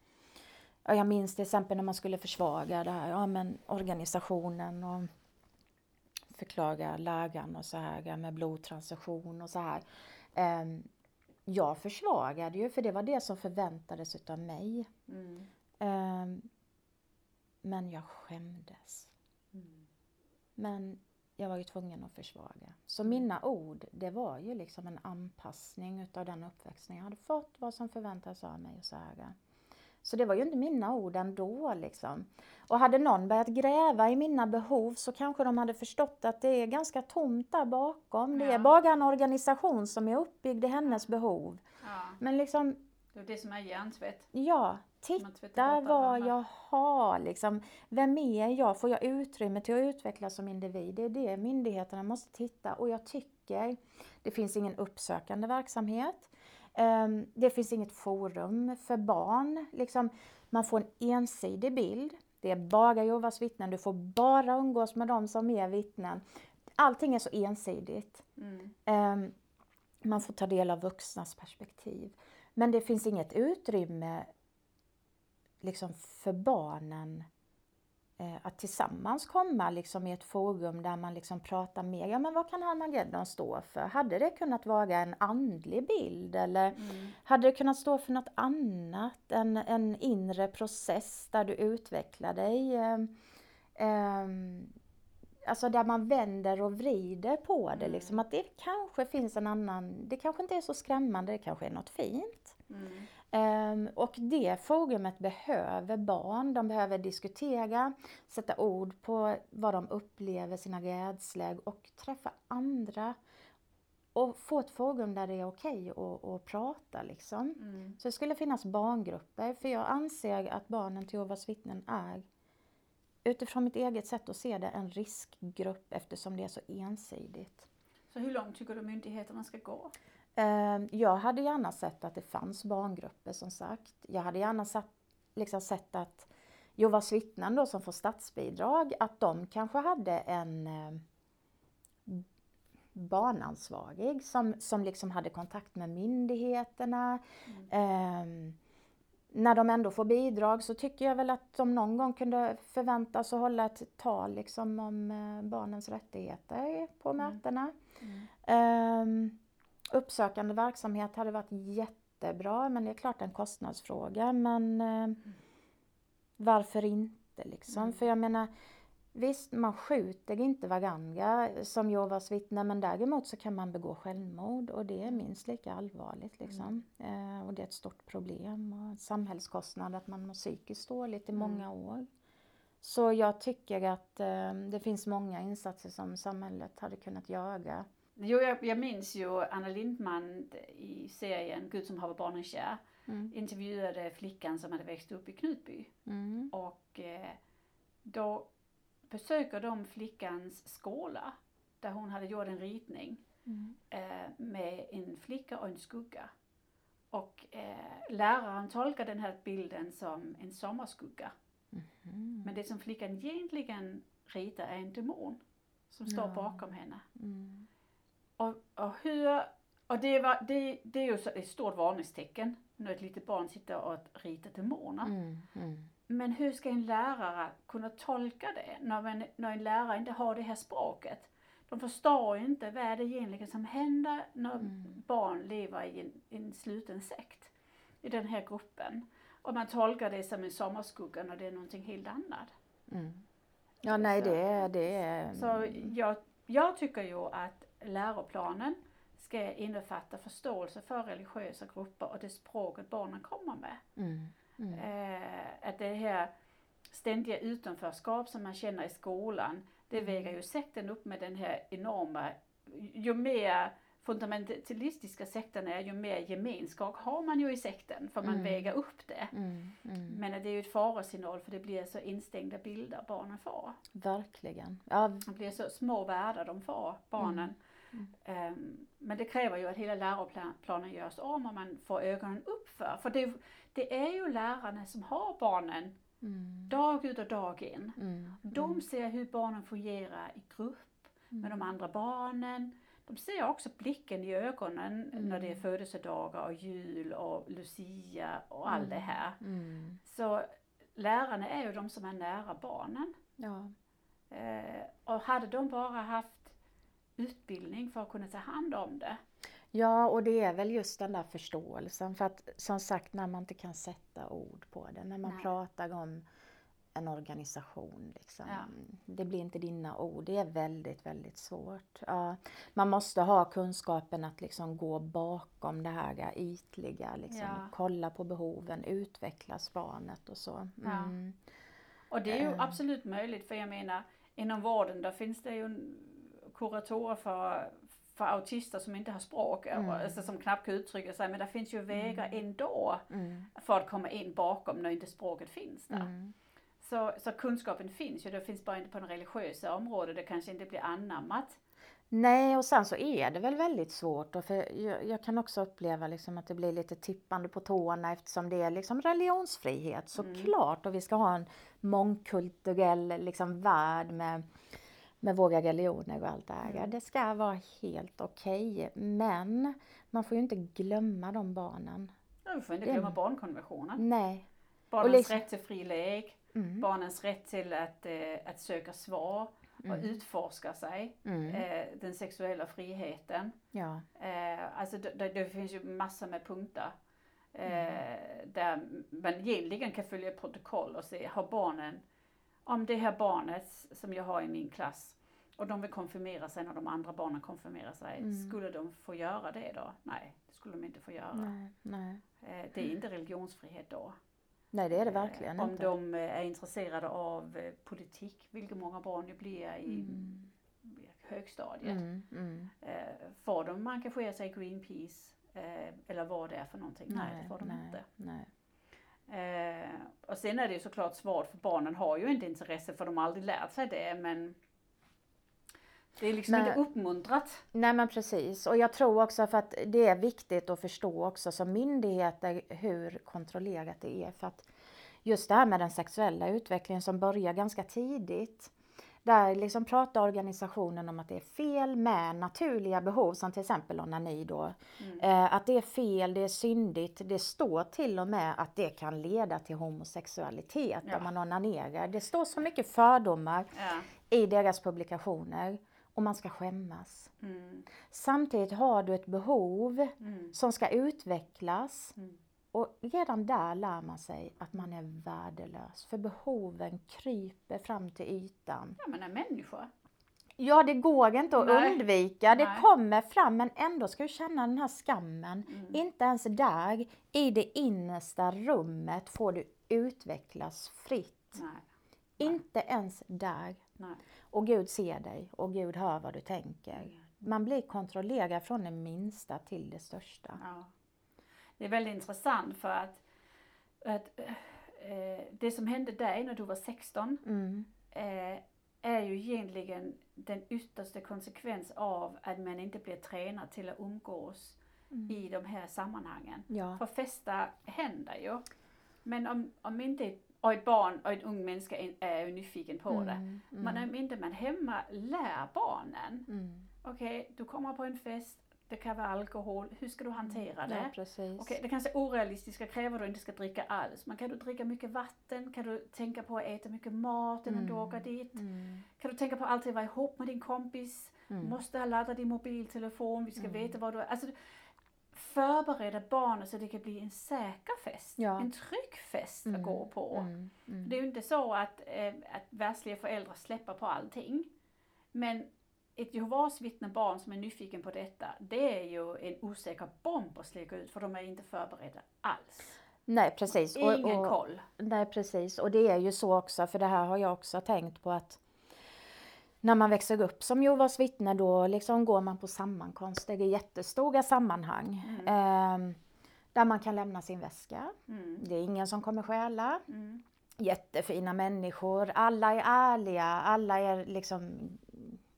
ja, jag minns till exempel när man skulle försvaga det här, ja men organisationen och förklara lägen och så här med blodtransfusion och så här. Eh, jag försvagade ju för det var det som förväntades utav mig. Mm. Eh, men jag skämdes. Mm. Men jag var ju tvungen att försvaga. Så mina ord, det var ju liksom en anpassning utav den uppväxten jag hade fått, vad som förväntades av mig och så här. Så det var ju inte mina ord ändå liksom. Och hade någon börjat gräva i mina behov så kanske de hade förstått att det är ganska tomt där bakom. Det är Ja. bara en organisation som är uppbyggd i hennes behov. Ja, Men liksom, det är det som är hjärntvätt. ja, titta vad de jag har liksom. Vem är jag? Får jag utrymme till att utvecklas som individ? Det är det myndigheterna måste titta och jag tycker det finns ingen uppsökande verksamhet. Ehm, Det finns inget forum för barn. Liksom, man får en ensidig bild. Det är bara Jehovas vittnen. Du får bara umgås med dem som är vittnen. Allting är så ensidigt. Mm. Ehm, Man får ta del av vuxnas perspektiv. Men det finns inget utrymme liksom för barnen eh, att tillsammans komma liksom i ett forum där man liksom pratar mer. Ja, men vad kan Harmageddon stå för? Hade det kunnat vara en andlig bild eller Mm. hade det kunnat stå för något annat? En, en inre process där du utvecklar dig? ehm, ehm, alltså där man vänder och vrider på det. Mm. Liksom, att det kanske finns en annan, det kanske inte är så skrämmande, det kanske är något fint. Mm. Ehm, och det forumet behöver barn, de behöver diskutera, sätta ord på vad de upplever, sina rädslor och träffa andra. Och få ett forum där det är okej att, att prata liksom. Mm. Så det skulle finnas barngrupper, för jag anser att barnen till Jehovas vittnen är utifrån mitt eget sätt att se det en riskgrupp eftersom det är så ensidigt. Så hur långt tycker du myndigheterna ska gå? Eh, Jag hade gärna sett att det fanns barngrupper som sagt. Jag hade gärna sett, liksom sett att Jehovas vittnen då som får statsbidrag, att de kanske hade en eh, barnansvarig som, som liksom hade kontakt med myndigheterna. Eh, när de ändå får bidrag så tycker jag väl att de någon gång kunde förväntas att hålla ett tal liksom om eh, barnens rättigheter på mötena. Mm. Ehm, uppsökande verksamhet hade varit jättebra men det är klart en kostnadsfråga men eh, varför inte liksom? Mm. För jag menar visst man skjuter inte varandra som Jehovas vittne men däremot så kan man begå självmord och det är minst lika allvarligt liksom. Eh, och det är ett stort problem och samhällskostnad att man mår psykiskt dåligt i Mm. många år. Så jag tycker att eh, det finns många insatser som samhället hade kunnat göra Jo, jag, jag minns ju Anna Lindman i serien Gud som haver barnen kär Mm. intervjuade flickan som hade växt upp i Knutby. Mm. Och eh, då besöker de flickans skola där hon hade gjort en ritning Mm. eh, med en flicka och en skugga. Och eh, läraren tolkar den här bilden som en sommarskugga. Mhm. Men det som flickan egentligen ritar är en demon som står Ja. bakom henne. Mm. Och, och hur, och det, var, det, det är ju så ett stort varningstecken när ett litet barn sitter och ritar demoner. Mm. Mm. Men hur ska en lärare kunna tolka det när, man, när en lärare inte har det här språket? De förstår ju inte vad är det egentligen som händer när Mm. barn lever i en, en sluten sekt i den här gruppen. Och man tolkar det som en sommarskugga när det är någonting helt annat. Mm. Ja, nej Så- det är... Det är Så jag, jag tycker ju att läroplanen ska innefatta förståelse för religiösa grupper och det språket barnen kommer med. Mm. Mm. Eh, att det här ständiga utanförskap som man känner i skolan, det Mm. väger ju sekten upp med den här enorma, ju mer fundamentalistiska sekterna är ju mer gemenskap har man ju i sekten för man Mm. väger upp det. Mm, mm. Men det är ju ett farosignal för det blir så instängda bilder barnen får. Verkligen. Ja, Det blir så små världar de får, barnen. Mm. Ehm, men det kräver ju att hela läroplanen görs om och man får ögonen upp för. För det, det är ju lärarna som har barnen mm, dag ut och dag in. mm, De ser hur barnen fungerar i grupp med de andra barnen. De ser också blicken i ögonen när det är födelsedagar och jul och Lucia och allt det här. mm. Så lärarna är ju de som är nära barnen. Ja. Eh, och hade de bara haft utbildning för att kunna ta hand om det. Ja, och det är väl just den där förståelsen. För att som sagt, när man inte kan sätta ord på det, när man Nej. pratar om en organisation, liksom, Ja. det blir inte dina ord. Det är väldigt, väldigt svårt. Ja, man måste ha kunskapen att liksom gå bakom det här ytliga, liksom, Ja. kolla på behoven, utvecklas barnet och så. Mm. Och det är ju Eh. absolut möjligt för jag menar inom vården där finns det ju kuratorer för, för autister som inte har språk, Mm. alltså som knappt kan uttrycka sig men det finns ju vägar ändå Mm. för att komma in bakom när inte språket finns där. Mm. Så, så kunskapen finns ju, det finns bara inte på det religiösa området, det kanske inte blir anammat. Nej, och sen så är det väl väldigt svårt. Och för jag, jag kan också uppleva liksom att det blir lite tippande på tårna eftersom det är liksom religionsfrihet såklart. Och vi ska ha en mångkulturell liksom värld med, med våra religioner och allt det här. Det ska vara helt okej. Men man får ju inte glömma de barnen. Ja, Vi får inte glömma barnkonventionen. Nej. Barnens liksom- rätt till fri lek, Mm. barnens rätt till att, eh, att söka svar och utforska sig. Mm. Eh, den sexuella friheten. Ja. Eh, alltså det, det, finns ju massor med punkter. Eh, Mm. Där man egentligen kan följa protokoll och se, har barnen, om det här barnet som jag har i min klass och de vill konfirmera sig när de andra barnen konfirmerar sig, Mm. skulle de få göra det då? Nej, det skulle de inte få göra. Nej, nej. Eh, det är inte religionsfrihet då. nej, det är det verkligen Eh, Om inte. de eh, är intresserade av politik, vilket många barn ju blir i högstadiet. Mm, mm. Får de engagera sig i Greenpeace eller vad det är för någonting? Nej, det får de nej, inte. Nej. Eh, och sen är det ju såklart svårt för barnen har ju inte intresse för de har aldrig lärt sig det men det är liksom Nej. inte uppmuntrat. Nej men precis och jag tror också för att det är viktigt att förstå också som myndigheter hur kontrollerat det är för att just det här med den sexuella utvecklingen som börjar ganska tidigt där liksom pratar organisationen om att det är fel med naturliga behov som till exempel onani då. Eh, att det är fel, det är syndigt. Det står till och med att det kan leda till homosexualitet Ja. om man onanerar. Det står så mycket fördomar Ja. i deras publikationer och man ska skämmas. Mm. Samtidigt har du ett behov Mm. som ska utvecklas Mm. Och redan där lär man sig att man är värdelös för behoven kryper fram till ytan. Ja men en människa. Ja, det går inte att Nej. undvika. Det Nej. kommer fram men ändå ska du känna den här skammen. Mm. Inte ens där, i det innersta rummet, får du utvecklas fritt. Nej. Inte ens där. Och Gud ser dig och Gud hör vad du tänker. Man blir kontrollerad från det minsta till det största. Ja. Det är väldigt intressant för att, att eh, det som hände dig när du var 16 Mm. eh, är ju egentligen den yttersta konsekvens av att man inte blir tränad till att umgås i de här sammanhangen. Ja. För festa händer ju. Men om, om inte och ett barn och en ung människa är, ju nyfiken på det. Mm, mm, Men om inte man hemma lär barnen, mm. okej du kommer på en fest, det kan vara alkohol, hur ska du hantera det? Ja, precis. Okej, det kanske är orealistiska att du inte ska dricka alls. Men kan du dricka mycket vatten? Kan du tänka på att äta mycket mat innan du Mm. åker dit? Mm. Kan du tänka på att alltid vara ihop med din kompis? Mm. Måste ha laddat din mobiltelefon, vi ska veta vad du är. Alltså, förbereda barnen så det kan bli en säker fest. Ja. En trygg fest Mm. att gå på. Mm. Mm. Det är ju inte så att, eh, att världsliga föräldrar släpper på allting. Men ett Jehovas vittnebarn som är nyfiken på detta, det är ju en osäker bomb att släcka ut för de är inte förberedda alls. Nej, precis. Och- Ingen och- koll. Nej precis och det är ju så också för det här har jag också tänkt på att när man växer upp som Jehovas vittne då liksom går man på sammankomster i jättestora sammanhang. Mm. Eh, där man kan lämna sin väska. Mm. Det är ingen som kommer stjäla. Mm. Jättefina människor, alla är ärliga, alla är liksom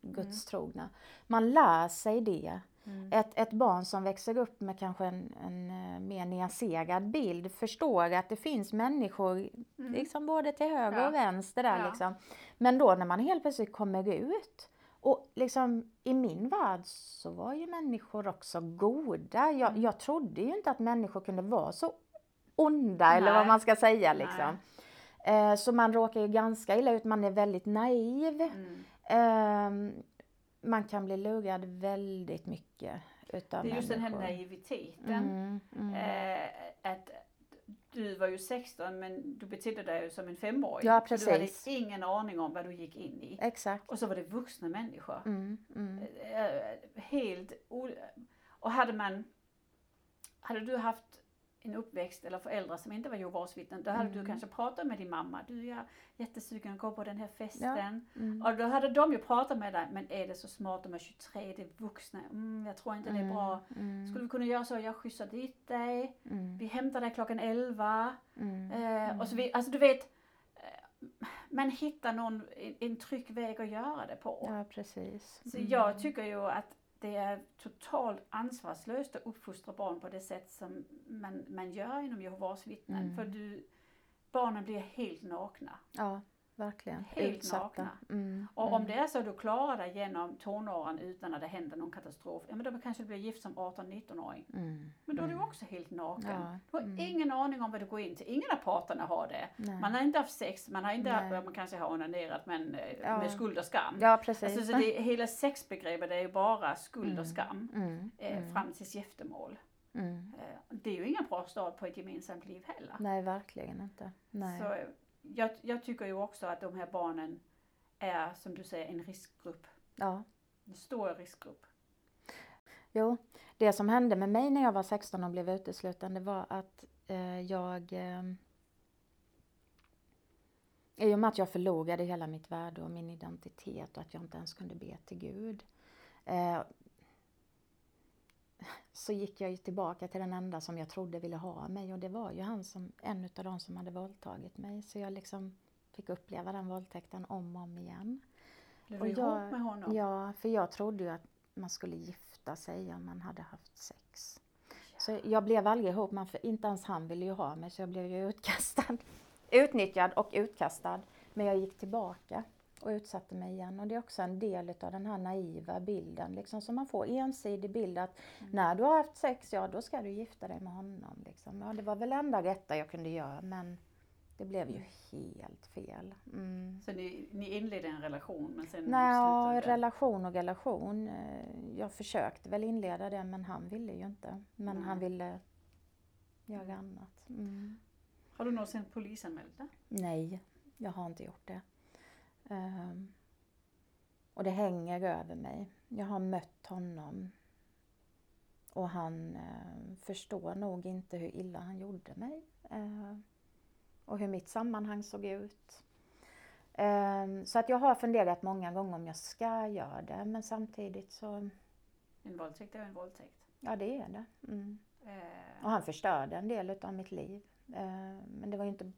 gudstrogna. Man lär sig det. Mm. Ett, ett barn som växer upp med kanske en, en eh, mer nyanserad bild förstår att det finns människor liksom både till höger Mm. Ja. och vänster där Ja. liksom. Men då när man helt plötsligt kommer ut och liksom i min värld så var ju människor också goda. Jag, Mm. jag trodde ju inte att människor kunde vara så onda eller vad Nej. man ska säga Nej. liksom. Eh, så man råkar ju ganska illa ut, man är väldigt naiv. Mm. Ehm, man kan bli lurad väldigt mycket utav Det är just den här naiviteten. Mm, mm. Eh, att du var ju 16 men du betedde dig ju som en femåring. Ja, Du hade precis. ingen aning om vad du gick in i. Exakt. Och så var det vuxna människor. Mm, mm. Eh, helt o... Och hade man... Hade du haft en uppväxt eller föräldrar som inte var Jehovas vittnen, då hade du Mm. kanske pratat med din mamma. Du, jag är jättesugen att gå på den här festen. Mm. Och då hade de ju pratat med dig, men är det så smart, de är 23, det är vuxna, mm, jag tror inte det är bra. Mm, Skulle vi kunna göra så, jag skjutsar dit dig, mm, vi hämtar dig klockan 11. mm, Eh, och så vi, alltså du vet, eh, man hittar någon, en, en trygg väg att göra det på. Ja, precis. Så Mm. jag tycker ju att det är totalt ansvarslöst att uppfostra barn på det sätt som man, man gör inom Jehovas vittnen. Mm. För du, barnen blir helt nakna. Ja, verkligen. Helt Utsatta. nakna. Mm, Och mm. om det är så att du klarar dig genom tonåren utan att det händer någon katastrof, ja men då kanske du blir gift som 18-19-åring. Mm, Men då är du mm. också helt naken. Ja, Du har mm. ingen aning om vad du går in till. Ingen av parterna har det. Nej. Man har inte haft sex, man har inte, Nej. man kanske har onanerat men eh, Ja. med skuld och skam. Ja, precis. Alltså, så det, hela sexbegreppet är ju bara skuld och skam mm, eh, mm, fram tills giftermål. mm. Eh, det är ju ingen bra start på ett gemensamt liv heller. Nej, verkligen inte. Nej. Så eh, jag, jag tycker ju också att de här barnen är, som du säger, en riskgrupp. Ja. En stor riskgrupp. Jo, det som hände med mig när jag var 16 och blev utesluten det var att eh, jag eh, i och med att jag förlorade hela mitt värde och min identitet och att jag inte ens kunde be till Gud eh, så gick jag ju tillbaka till den enda som jag trodde ville ha mig och det var ju han som, en utav de som hade våldtagit mig. Så jag liksom fick uppleva den våldtäkten om och om igen. Blev du ihop med honom? Ja, för jag trodde ju att man skulle gifta sig om man hade haft sex. Så jag blev aldrig ihop, man, för inte ens han ville ju ha mig så jag blev ju utkastad. Utnyttjad och utkastad. Men jag gick tillbaka och utsatte mig igen. Och det är också en del av den här naiva bilden, liksom, som man får ensidig bild att när du har haft sex, ja då ska du gifta dig med honom. Liksom. Ja, det var väl enda rätta jag kunde göra men det blev ju helt fel. Mm. Så ni, ni inledde en relation men sen Nej, ja, slutade det? relation och relation. eh, Jag försökte väl inleda det men han ville ju inte. Men Nej. han ville göra annat. Mm. Har du någonsin polisanmält det? Nej, jag har inte gjort det. Ehm, och det hänger över mig. Jag har mött honom. Och han eh, förstår nog inte hur illa han gjorde mig. Eh, och hur mitt sammanhang såg ut. Ehm, så att jag har funderat många gånger om jag ska göra det. Men samtidigt så, En våldtäkt är en våldtäkt. ja det är det. Mm. Eh, Och han förstörde en del av mitt liv. Eh, men det var ju inte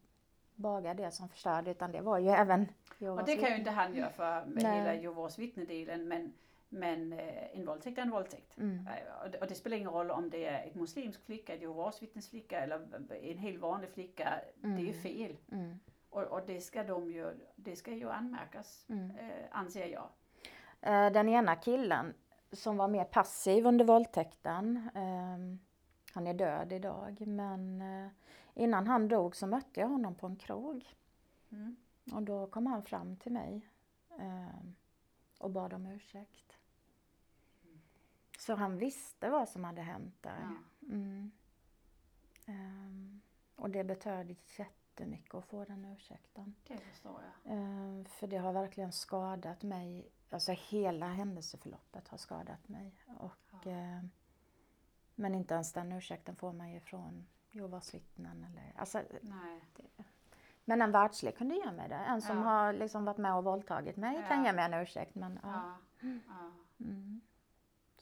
bara det som förstörde utan det var ju även och Jehovas det kan ju inte han göra för med Nej. hela Jehovas vittnedelen men, men eh, en våldtäkt är en våldtäkt. Mm. Eh, Och det, och det spelar ingen roll om det är ett muslimsk flicka, ett Jehovas vittnesflicka eller en helt vanlig flicka. Det är ju Mm. fel. Mm. Och, och det ska de ju, det ska ju anmärkas, Mm. eh, anser jag. Eh, Den ena killen som var mer passiv under våldtäkten, ehm, han är död idag, men eh, innan han dog så mötte jag honom på en krog. Mm. Och då kom han fram till mig ehm, och bad om ursäkt. Så han visste vad som hade hänt där. Ja. Mm. Ehm, och det betöd jättemycket att få den ursäkten. Det förstår jag. Ehm, för det har verkligen skadat mig. Alltså hela händelseförloppet har skadat mig. Och, Ja. ehm, men inte ens den ursäkten får man ju från Jehovas vittnen. Eller, alltså, Nej. Men en världslig kunde ge mig det. En som Ja. har liksom varit med och våldtagit mig kan ge mig en ursäkt. Men. Ja. ja. Mm.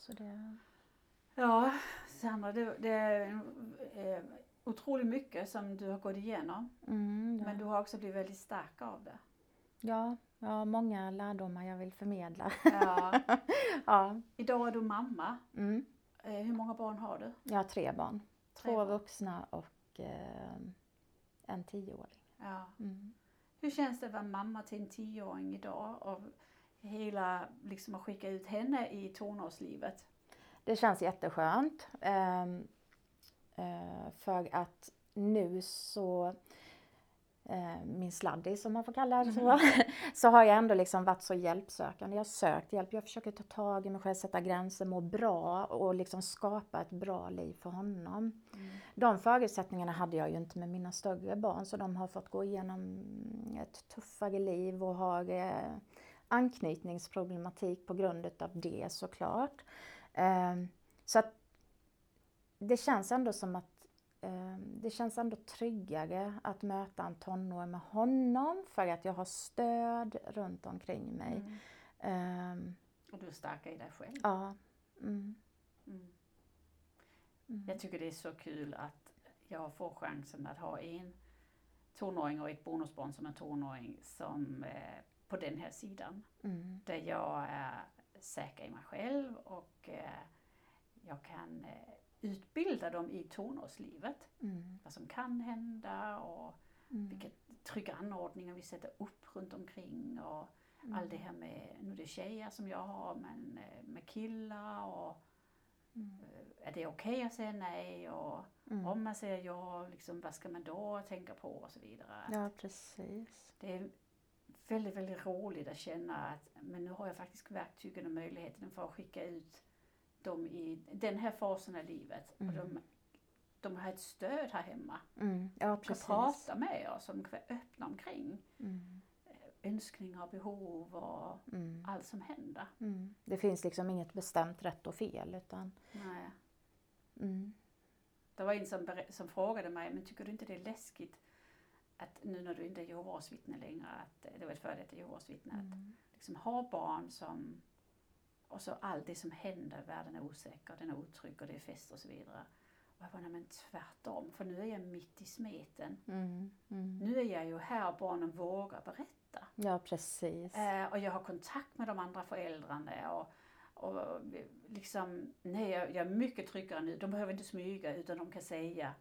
Så det, Ja, Sandra, det, det är otroligt mycket som du har gått igenom. mm, det, Men du har också blivit väldigt stark av det. ja, jag har många lärdomar jag vill förmedla. Ja. ja. Idag är du mamma. Mm. Eh, Hur många barn har du? Jag har tre barn. Tre Två barn. vuxna och eh, en tioåring. Ja. Mm. Hur känns det att vara mamma till en tioåring idag och hela, liksom att skicka ut henne i tonårslivet? Det känns jätteskönt. ehm, eh, för att nu så, eh, min sladdis som man får kalla det så, så har jag ändå liksom varit så hjälpsökande. Jag har sökt hjälp, jag försöker ta tag i mig själv, sätta gränser, må bra och liksom skapa ett bra liv för honom. De förutsättningarna hade jag ju inte med mina större barn så de har fått gå igenom ett tuffare liv och har eh, anknytningsproblematik på grund av det såklart. Eh, så att det känns ändå som att eh, det känns ändå tryggare att möta en tonåring med honom för att jag har stöd runt omkring mig. Mm. Eh, Och du är stark i dig själv. ja. Mm. Mm. Mm. Jag tycker det är så kul att jag får chansen att ha en tonåring och ett bonusbarn som en tonåring som eh, på den här sidan. Mm. Där jag är säker i mig själv och eh, jag kan eh, utbilda dem i tonårslivet. Mm. Vad som kan hända och Mm. vilka trygga anordningar vi sätter upp runt omkring och Mm. allt det här med, nu är det tjejer som jag har, men eh, med killar och Mm. är det okej att säga nej och Mm. om man säger ja, liksom, vad ska man då tänka på och så vidare. Ja, precis. Det är väldigt, väldigt roligt att känna att men nu har jag faktiskt verktygen och möjligheten för att skicka ut dem i den här fasen av livet. Mm. Och de, de har ett stöd här hemma. Mm. Ja, De kan precis. prata med oss, de kan vara öppna omkring Mm. önskningar och behov och Mm. allt som händer. Mm. Det finns liksom inget bestämt rätt och fel utan Nej. mm. Det var en som, som frågade mig, men tycker du inte det är läskigt att nu när du inte är Jehovas vittne längre, att det var ett före detta Jehovas vittne, att Mm. liksom ha barn som och så allt det som händer, världen är osäker, den är otrygg och det är fest och så vidare. Och jag bara, nej men tvärtom, för nu är jag mitt i smeten. Mm. Mm. Nu är jag ju här och barnen vågar berätta. Ja, precis. Eh, och jag har kontakt med de andra föräldrarna och, och liksom, nej jag, jag är mycket tryggare nu. De behöver inte smyga utan de kan säga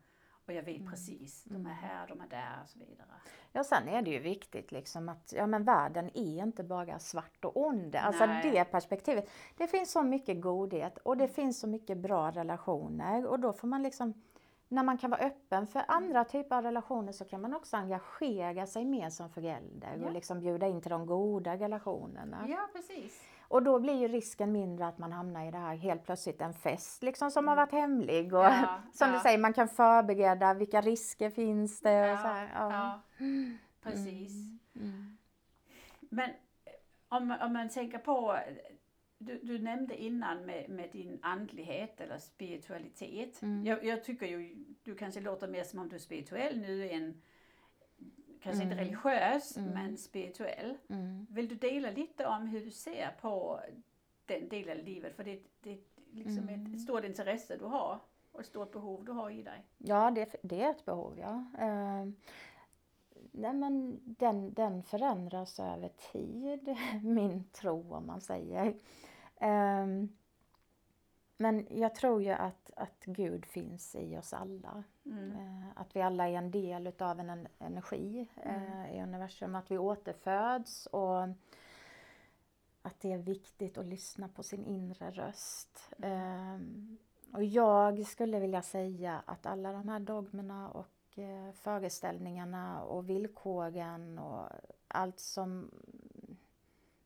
och jag vet Mm. precis, de är Mm. här, de är där och så vidare. Ja, sen är det ju viktigt liksom att ja, men världen är inte bara svart och ond. Alltså Nej. det perspektivet. Det finns så mycket godhet och det finns så mycket bra relationer och då får man liksom när man kan vara öppen för andra typer av relationer så kan man också engagera sig mer som förälder Ja. och liksom bjuda in till de goda relationerna. Ja, precis. Och då blir ju risken mindre att man hamnar i det här helt plötsligt en fest liksom som har Mm. varit hemlig och Ja, som ja. du säger man kan förbereda vilka risker finns det och Ja, så här, ja. Ja, precis. Mm. Men eh, om, om man tänker på, eh, du, du nämnde innan med, med din andlighet eller spiritualitet. Mm. Jag, jag tycker ju, du kanske låter mer som om du är spirituell nu än, kanske inte Mm. religiös, Mm. men spirituell. Mm. Vill du dela lite om hur du ser på den delen av livet? För det, det är liksom ett, ett stort intresse du har och ett stort behov du har i dig. Ja, det, det är ett behov, ja. Eh, nej, men den, den förändras över tid, min tro om man säger. Eh, men jag tror ju att, att Gud finns i oss alla. Mm. Eh, att vi alla är en del utav en en energi eh, Mm. i universum. Att vi återföds och att det är viktigt att lyssna på sin inre röst. Mm. Eh, och jag skulle vilja säga att alla de här dogmerna och eh, föreställningarna och villkoren och allt som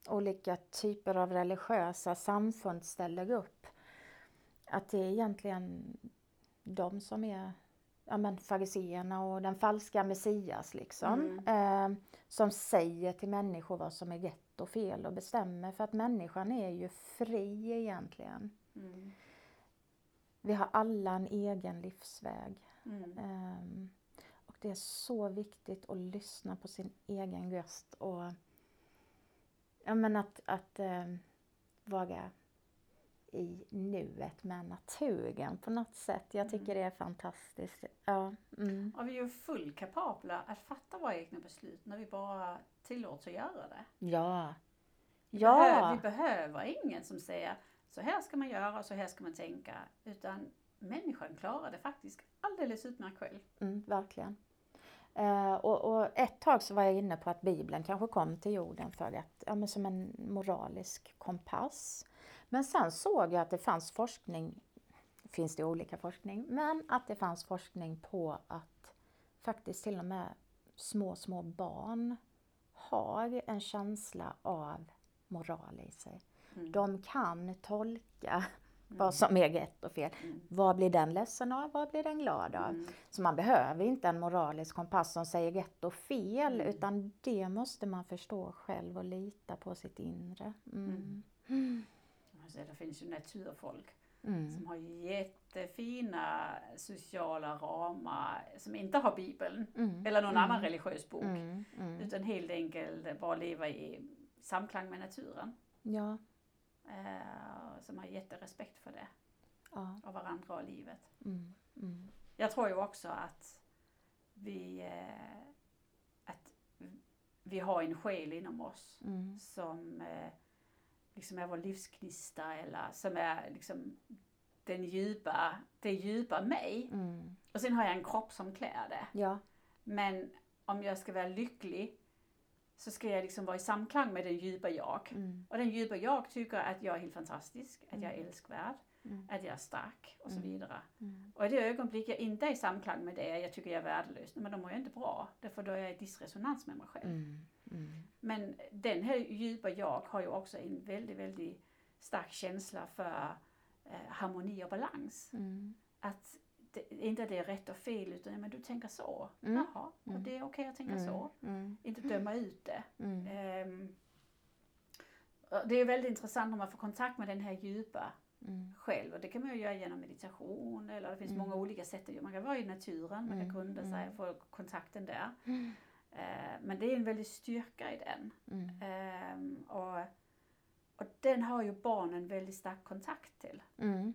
olika typer av religiösa samfund ställer upp. Att det är egentligen de som är ja, men fariseerna och den falska Messias liksom. Eh, som säger till människor vad som är rätt och fel och bestämmer. För att människan är ju fri egentligen. Mm. Vi har alla en egen livsväg. Mm. Ehm, och det är så viktigt att lyssna på sin egen röst och ja, men att, att eh, vara i nuet med naturen på något sätt. Jag tycker det är fantastiskt. Ja, mm. Och vi är ju fullt kapabla att fatta våra egna beslut när vi bara tillåts att göra det. ja. Vi, behöver, Ja, vi behöver ingen som säger så här ska man göra så här ska man tänka. Utan människan klarar det faktiskt alldeles utmärkt själv. mm, verkligen. Eh, och, och ett tag så var jag inne på att Bibeln kanske kom till jorden för att, ja, men som en moralisk kompass. Men sen såg jag att det fanns forskning, finns det olika forskning, men att det fanns forskning på att faktiskt till och med små, små barn har en känsla av moral i sig. Mm. De kan tolka vad som är rätt och fel. Mm. Vad blir den ledsen av? Vad blir den glad av? Mm. Så man behöver inte en moralisk kompass som säger rätt och fel Mm. utan det måste man förstå själv och lita på sitt inre. Mm. Alltså, det finns ju naturfolk Mm. som har jättefina sociala ramar som inte har Bibeln Mm. eller någon Mm. annan religiös bok. Mm. Mm. Utan helt enkelt bara leva i samklang med naturen. Ja. Eh, som har jätterespekt för det ja. och varandra och livet. Mm. Mm. Jag tror ju också att vi, eh, att vi har en själ inom oss Mm. som eh, liksom är vår livsgnista eller som är liksom den djupa, det djupa mig. Mm. Och sen har jag en kropp som klär det. Ja. Men om jag ska vara lycklig så ska jag liksom vara i samklang med den djupa jag. Mm. Och den djupa jag tycker att jag är helt fantastisk, att jag är älskvärd, Mm. att jag är stark och så Mm. vidare. Mm. Och i det ögonblick jag inte är i samklang med det, jag tycker jag är värdelös, men då mår jag inte bra. Därför då är jag i disresonans med mig själv. Mm. Men den här djupa jag har ju också en väldigt, väldigt stark känsla för eh, harmoni och balans. Mm. Att det, inte det är rätt och fel utan men du tänker så. Mm. Jaha, och Mm. det är okej att tänka Mm. så. Inte döma ut det. Och det är väldigt intressant om man får kontakt med den här djupa Mm. själv. Och det kan man ju göra genom meditation eller det finns Mm. många olika sätt att göra. Man kan vara i naturen, man kan grunda sig och få kontakten där. Mm. Eh, men det är en väldig styrka i den. Mm. Ehm, och, och den har ju barnen väldigt stark kontakt till. Mm.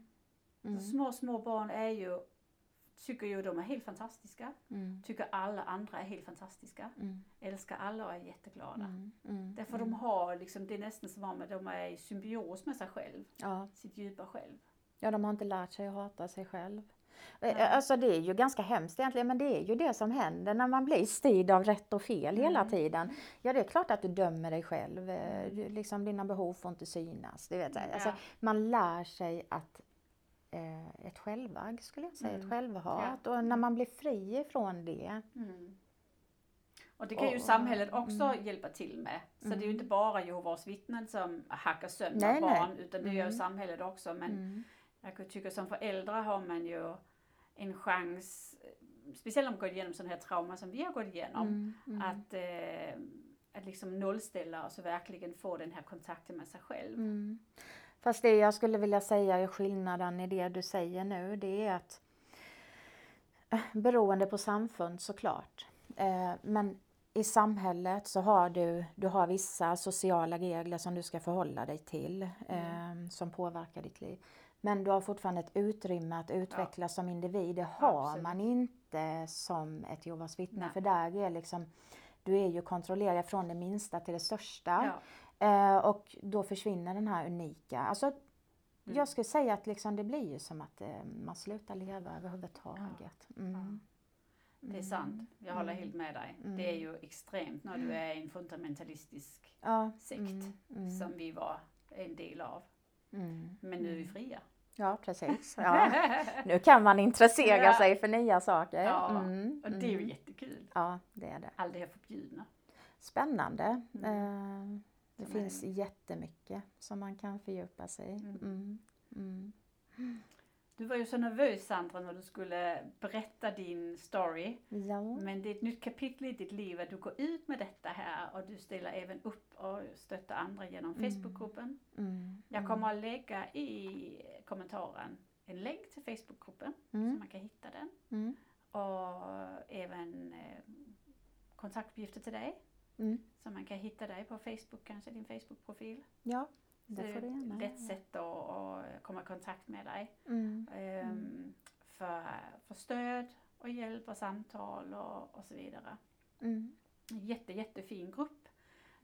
Mm. Så små, små barn är ju, tycker ju de är helt fantastiska. Mm. Tycker alla andra är helt fantastiska. Mm. Älskar alla och är jätteglada. Mm. Därför de har liksom, det är nästan som om de är i symbios med sig själv. Ja. Sitt djupa själv. Ja, de har inte lärt sig att hata sig själv. Nej. Eh, Alltså det är ju ganska hemskt egentligen, men det är ju det som händer när man blir styrd av rätt och fel hela Mm. tiden. Ja, det är klart att du dömer dig själv. eh, Du, liksom, dina behov får inte synas. Du vet, alltså, Ja. Man lär sig att eh, ett självagg, skulle jag säga, ett Mm. självhat. Och när man blir fri ifrån det. Mm. Och det kan ju Och- samhället också mm. hjälpa till med. Så Mm. det är ju inte bara Jehovas vittnen som hackar sönder Nej, nej. barn utan det gör Mm. samhället också. Men Mm. Jag tycka som förälder har man ju en chans, speciellt om man går igenom sådana här trauma som vi har gått igenom, Mm. Mm. att, eh, att liksom nollställa och så verkligen få den här kontakten med sig själv. Mm. Fast det jag skulle vilja säga är skillnaden i det du säger nu, det är att eh, beroende på samfund såklart. Eh, men i samhället så har du, du har vissa sociala regler som du ska förhålla dig till eh, som påverkar ditt liv. Men du har fortfarande ett utrymme att utvecklas som individ. Det har Absolut. man inte som ett Jehovas vittne. För där är liksom, du är ju kontrollerad från det minsta till det största. Ja. Eh, och då försvinner den här unika. Alltså, Mm. Jag skulle säga att liksom det blir ju som att eh, man slutar leva överhuvudtaget. Mm. Det är sant, jag håller helt med dig. Mm. Det är ju extremt när du är i en fundamentalistisk Ja. sekt Mm. Mm. som vi var en del av. Mm. Men nu är vi fria. Ja, precis. Ja. Nu kan man intressera Ja. sig för nya saker. Ja, Mm. Och det är ju Mm. jättekul. Ja, det är det. Allt det här förbjudna. Spännande. Mm. Eh, det Som är- finns jättemycket som man kan fördjupa sig i. Mm. Mm. Mm. Du var ju så nervös Sandra när du skulle berätta din story. Ja. Men det är ett nytt kapitel i ditt liv att du går ut med detta här och du ställer även upp och stöttar andra genom Mm. Facebookgruppen. Mm. Jag kommer att lägga i kommentaren en länk till Facebookgruppen så Mm. man kan hitta den. Mm. och även eh, kontaktuppgifter till dig. Mm. Så man kan hitta dig på Facebook, kanske din Facebook-profil. Ja, Så det får du gärna. Rätt sätt att, att komma i kontakt med dig. Mm. Ehm, för, för stöd och hjälp och samtal och, och så vidare. Mm. Jätte, jättefin grupp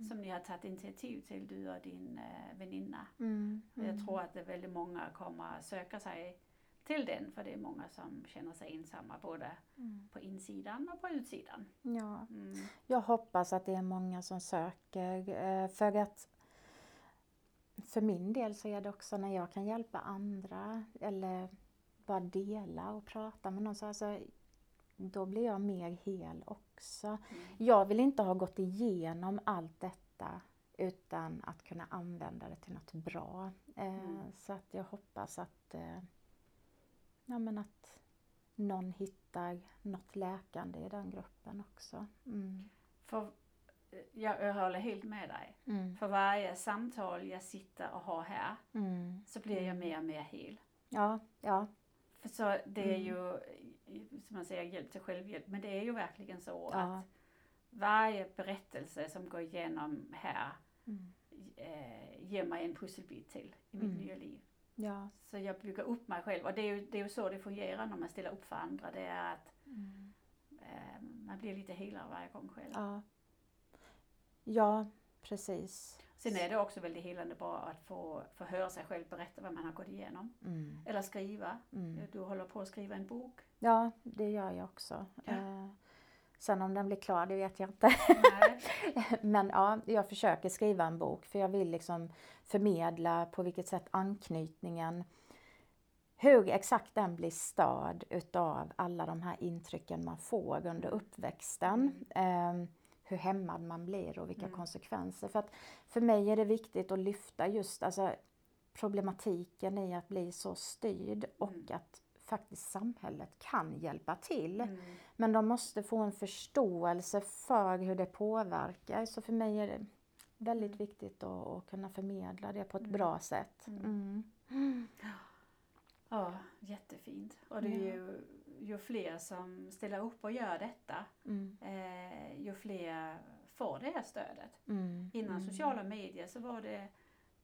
som ni har tagit initiativ till, du och din eh, väninna. Mm. Jag tror att det är väldigt många kommer söka sig till den för det är många som känner sig ensamma både Mm. på insidan och på utsidan. Ja. Mm. Jag hoppas att det är många som söker. eh, För att för min del så är det också när jag kan hjälpa andra eller bara dela och prata med någon. Så alltså, då blir jag mer hel också. Mm. Jag vill inte ha gått igenom allt detta utan att kunna använda det till något bra. Eh, Mm. Så att jag hoppas att, eh, ja, men att någon hittar något läkande i den gruppen också. Mm. För jag, jag håller helt med dig. Mm. För varje samtal jag sitter och har här Mm. så blir jag mer och mer hel. Ja, ja. För så det är Mm. ju, eh, som man säger, hjälp till självhjälp. Men det är ju verkligen så Ja. att varje berättelse som går igenom här Mm. eh, ger mig en pusselbit till i mitt Mm. nya liv. Ja. Så jag bygger upp mig själv och det är ju, det är ju så det fungerar när man ställer upp för andra. Det är att Mm. eh, man blir lite helare varje gång själv. Ja. Ja, precis. Sen är det också väldigt helande bara att få, få höra sig själv berätta vad man har gått igenom. Mm. Eller skriva. Mm. Du håller på att skriva en bok. Ja, det gör jag också. Ja. Eh, sen om den blir klar, det vet jag inte. Men ja, jag försöker skriva en bok för jag vill liksom förmedla på vilket sätt anknytningen, hur exakt den blir störd utav alla de här intrycken man får under uppväxten. Eh, hur hämmad man blir och vilka Mm. konsekvenser. För att för mig är det viktigt att lyfta just alltså, problematiken i att bli så styrd och Mm. att faktiskt samhället kan hjälpa till. Mm. Men de måste få en förståelse för hur det påverkar. Så för mig är det väldigt viktigt att, att kunna förmedla det på ett Mm. bra sätt. Mm. Mm. Ja, jättefint. Och det är ju, ju fler som ställer upp och gör detta, Mm. eh, ju fler får det här stödet. Mm. Innan Mm. sociala medier så var det,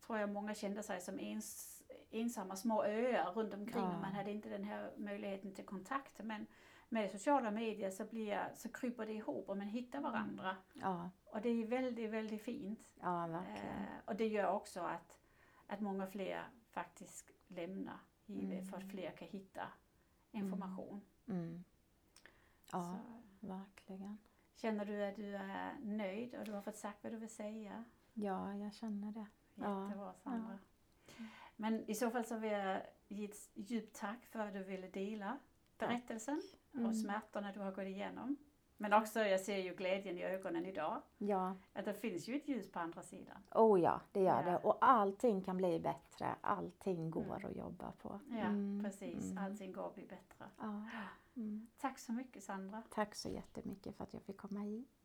tror jag många kände sig som ens, ensamma små öar runt omkring Ja. och man hade inte den här möjligheten till kontakt. Men med sociala medier så, blir, så kryper det ihop och man hittar varandra. Ja, Och det är väldigt, väldigt fint. ja, verkligen. Eh, och det gör också att, att många fler faktiskt lämnar givet Mm. för att fler kan hitta information. Mm. Ja, Så, verkligen. känner du att du är nöjd och du har fått sagt vad du vill säga? Ja, jag känner det. Ja. Jättebra Sandra. Men i så fall så vill jag ge ett djupt tack för att du ville dela berättelsen Mm. och smärtorna du har gått igenom. Men också, jag ser ju glädjen i ögonen idag. Ja, Att det finns ju ett ljus på andra sidan. oh ja, det gör Ja. det. Och allting kan bli bättre. Allting går Mm. att jobba på. Ja, Mm, precis. mm. Allting går att bli bättre. Ja. Mm. Tack så mycket Sandra. Tack så jättemycket för att jag fick komma hit.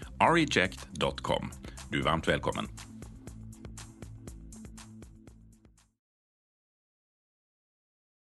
reject.com. Du är varmt välkommen.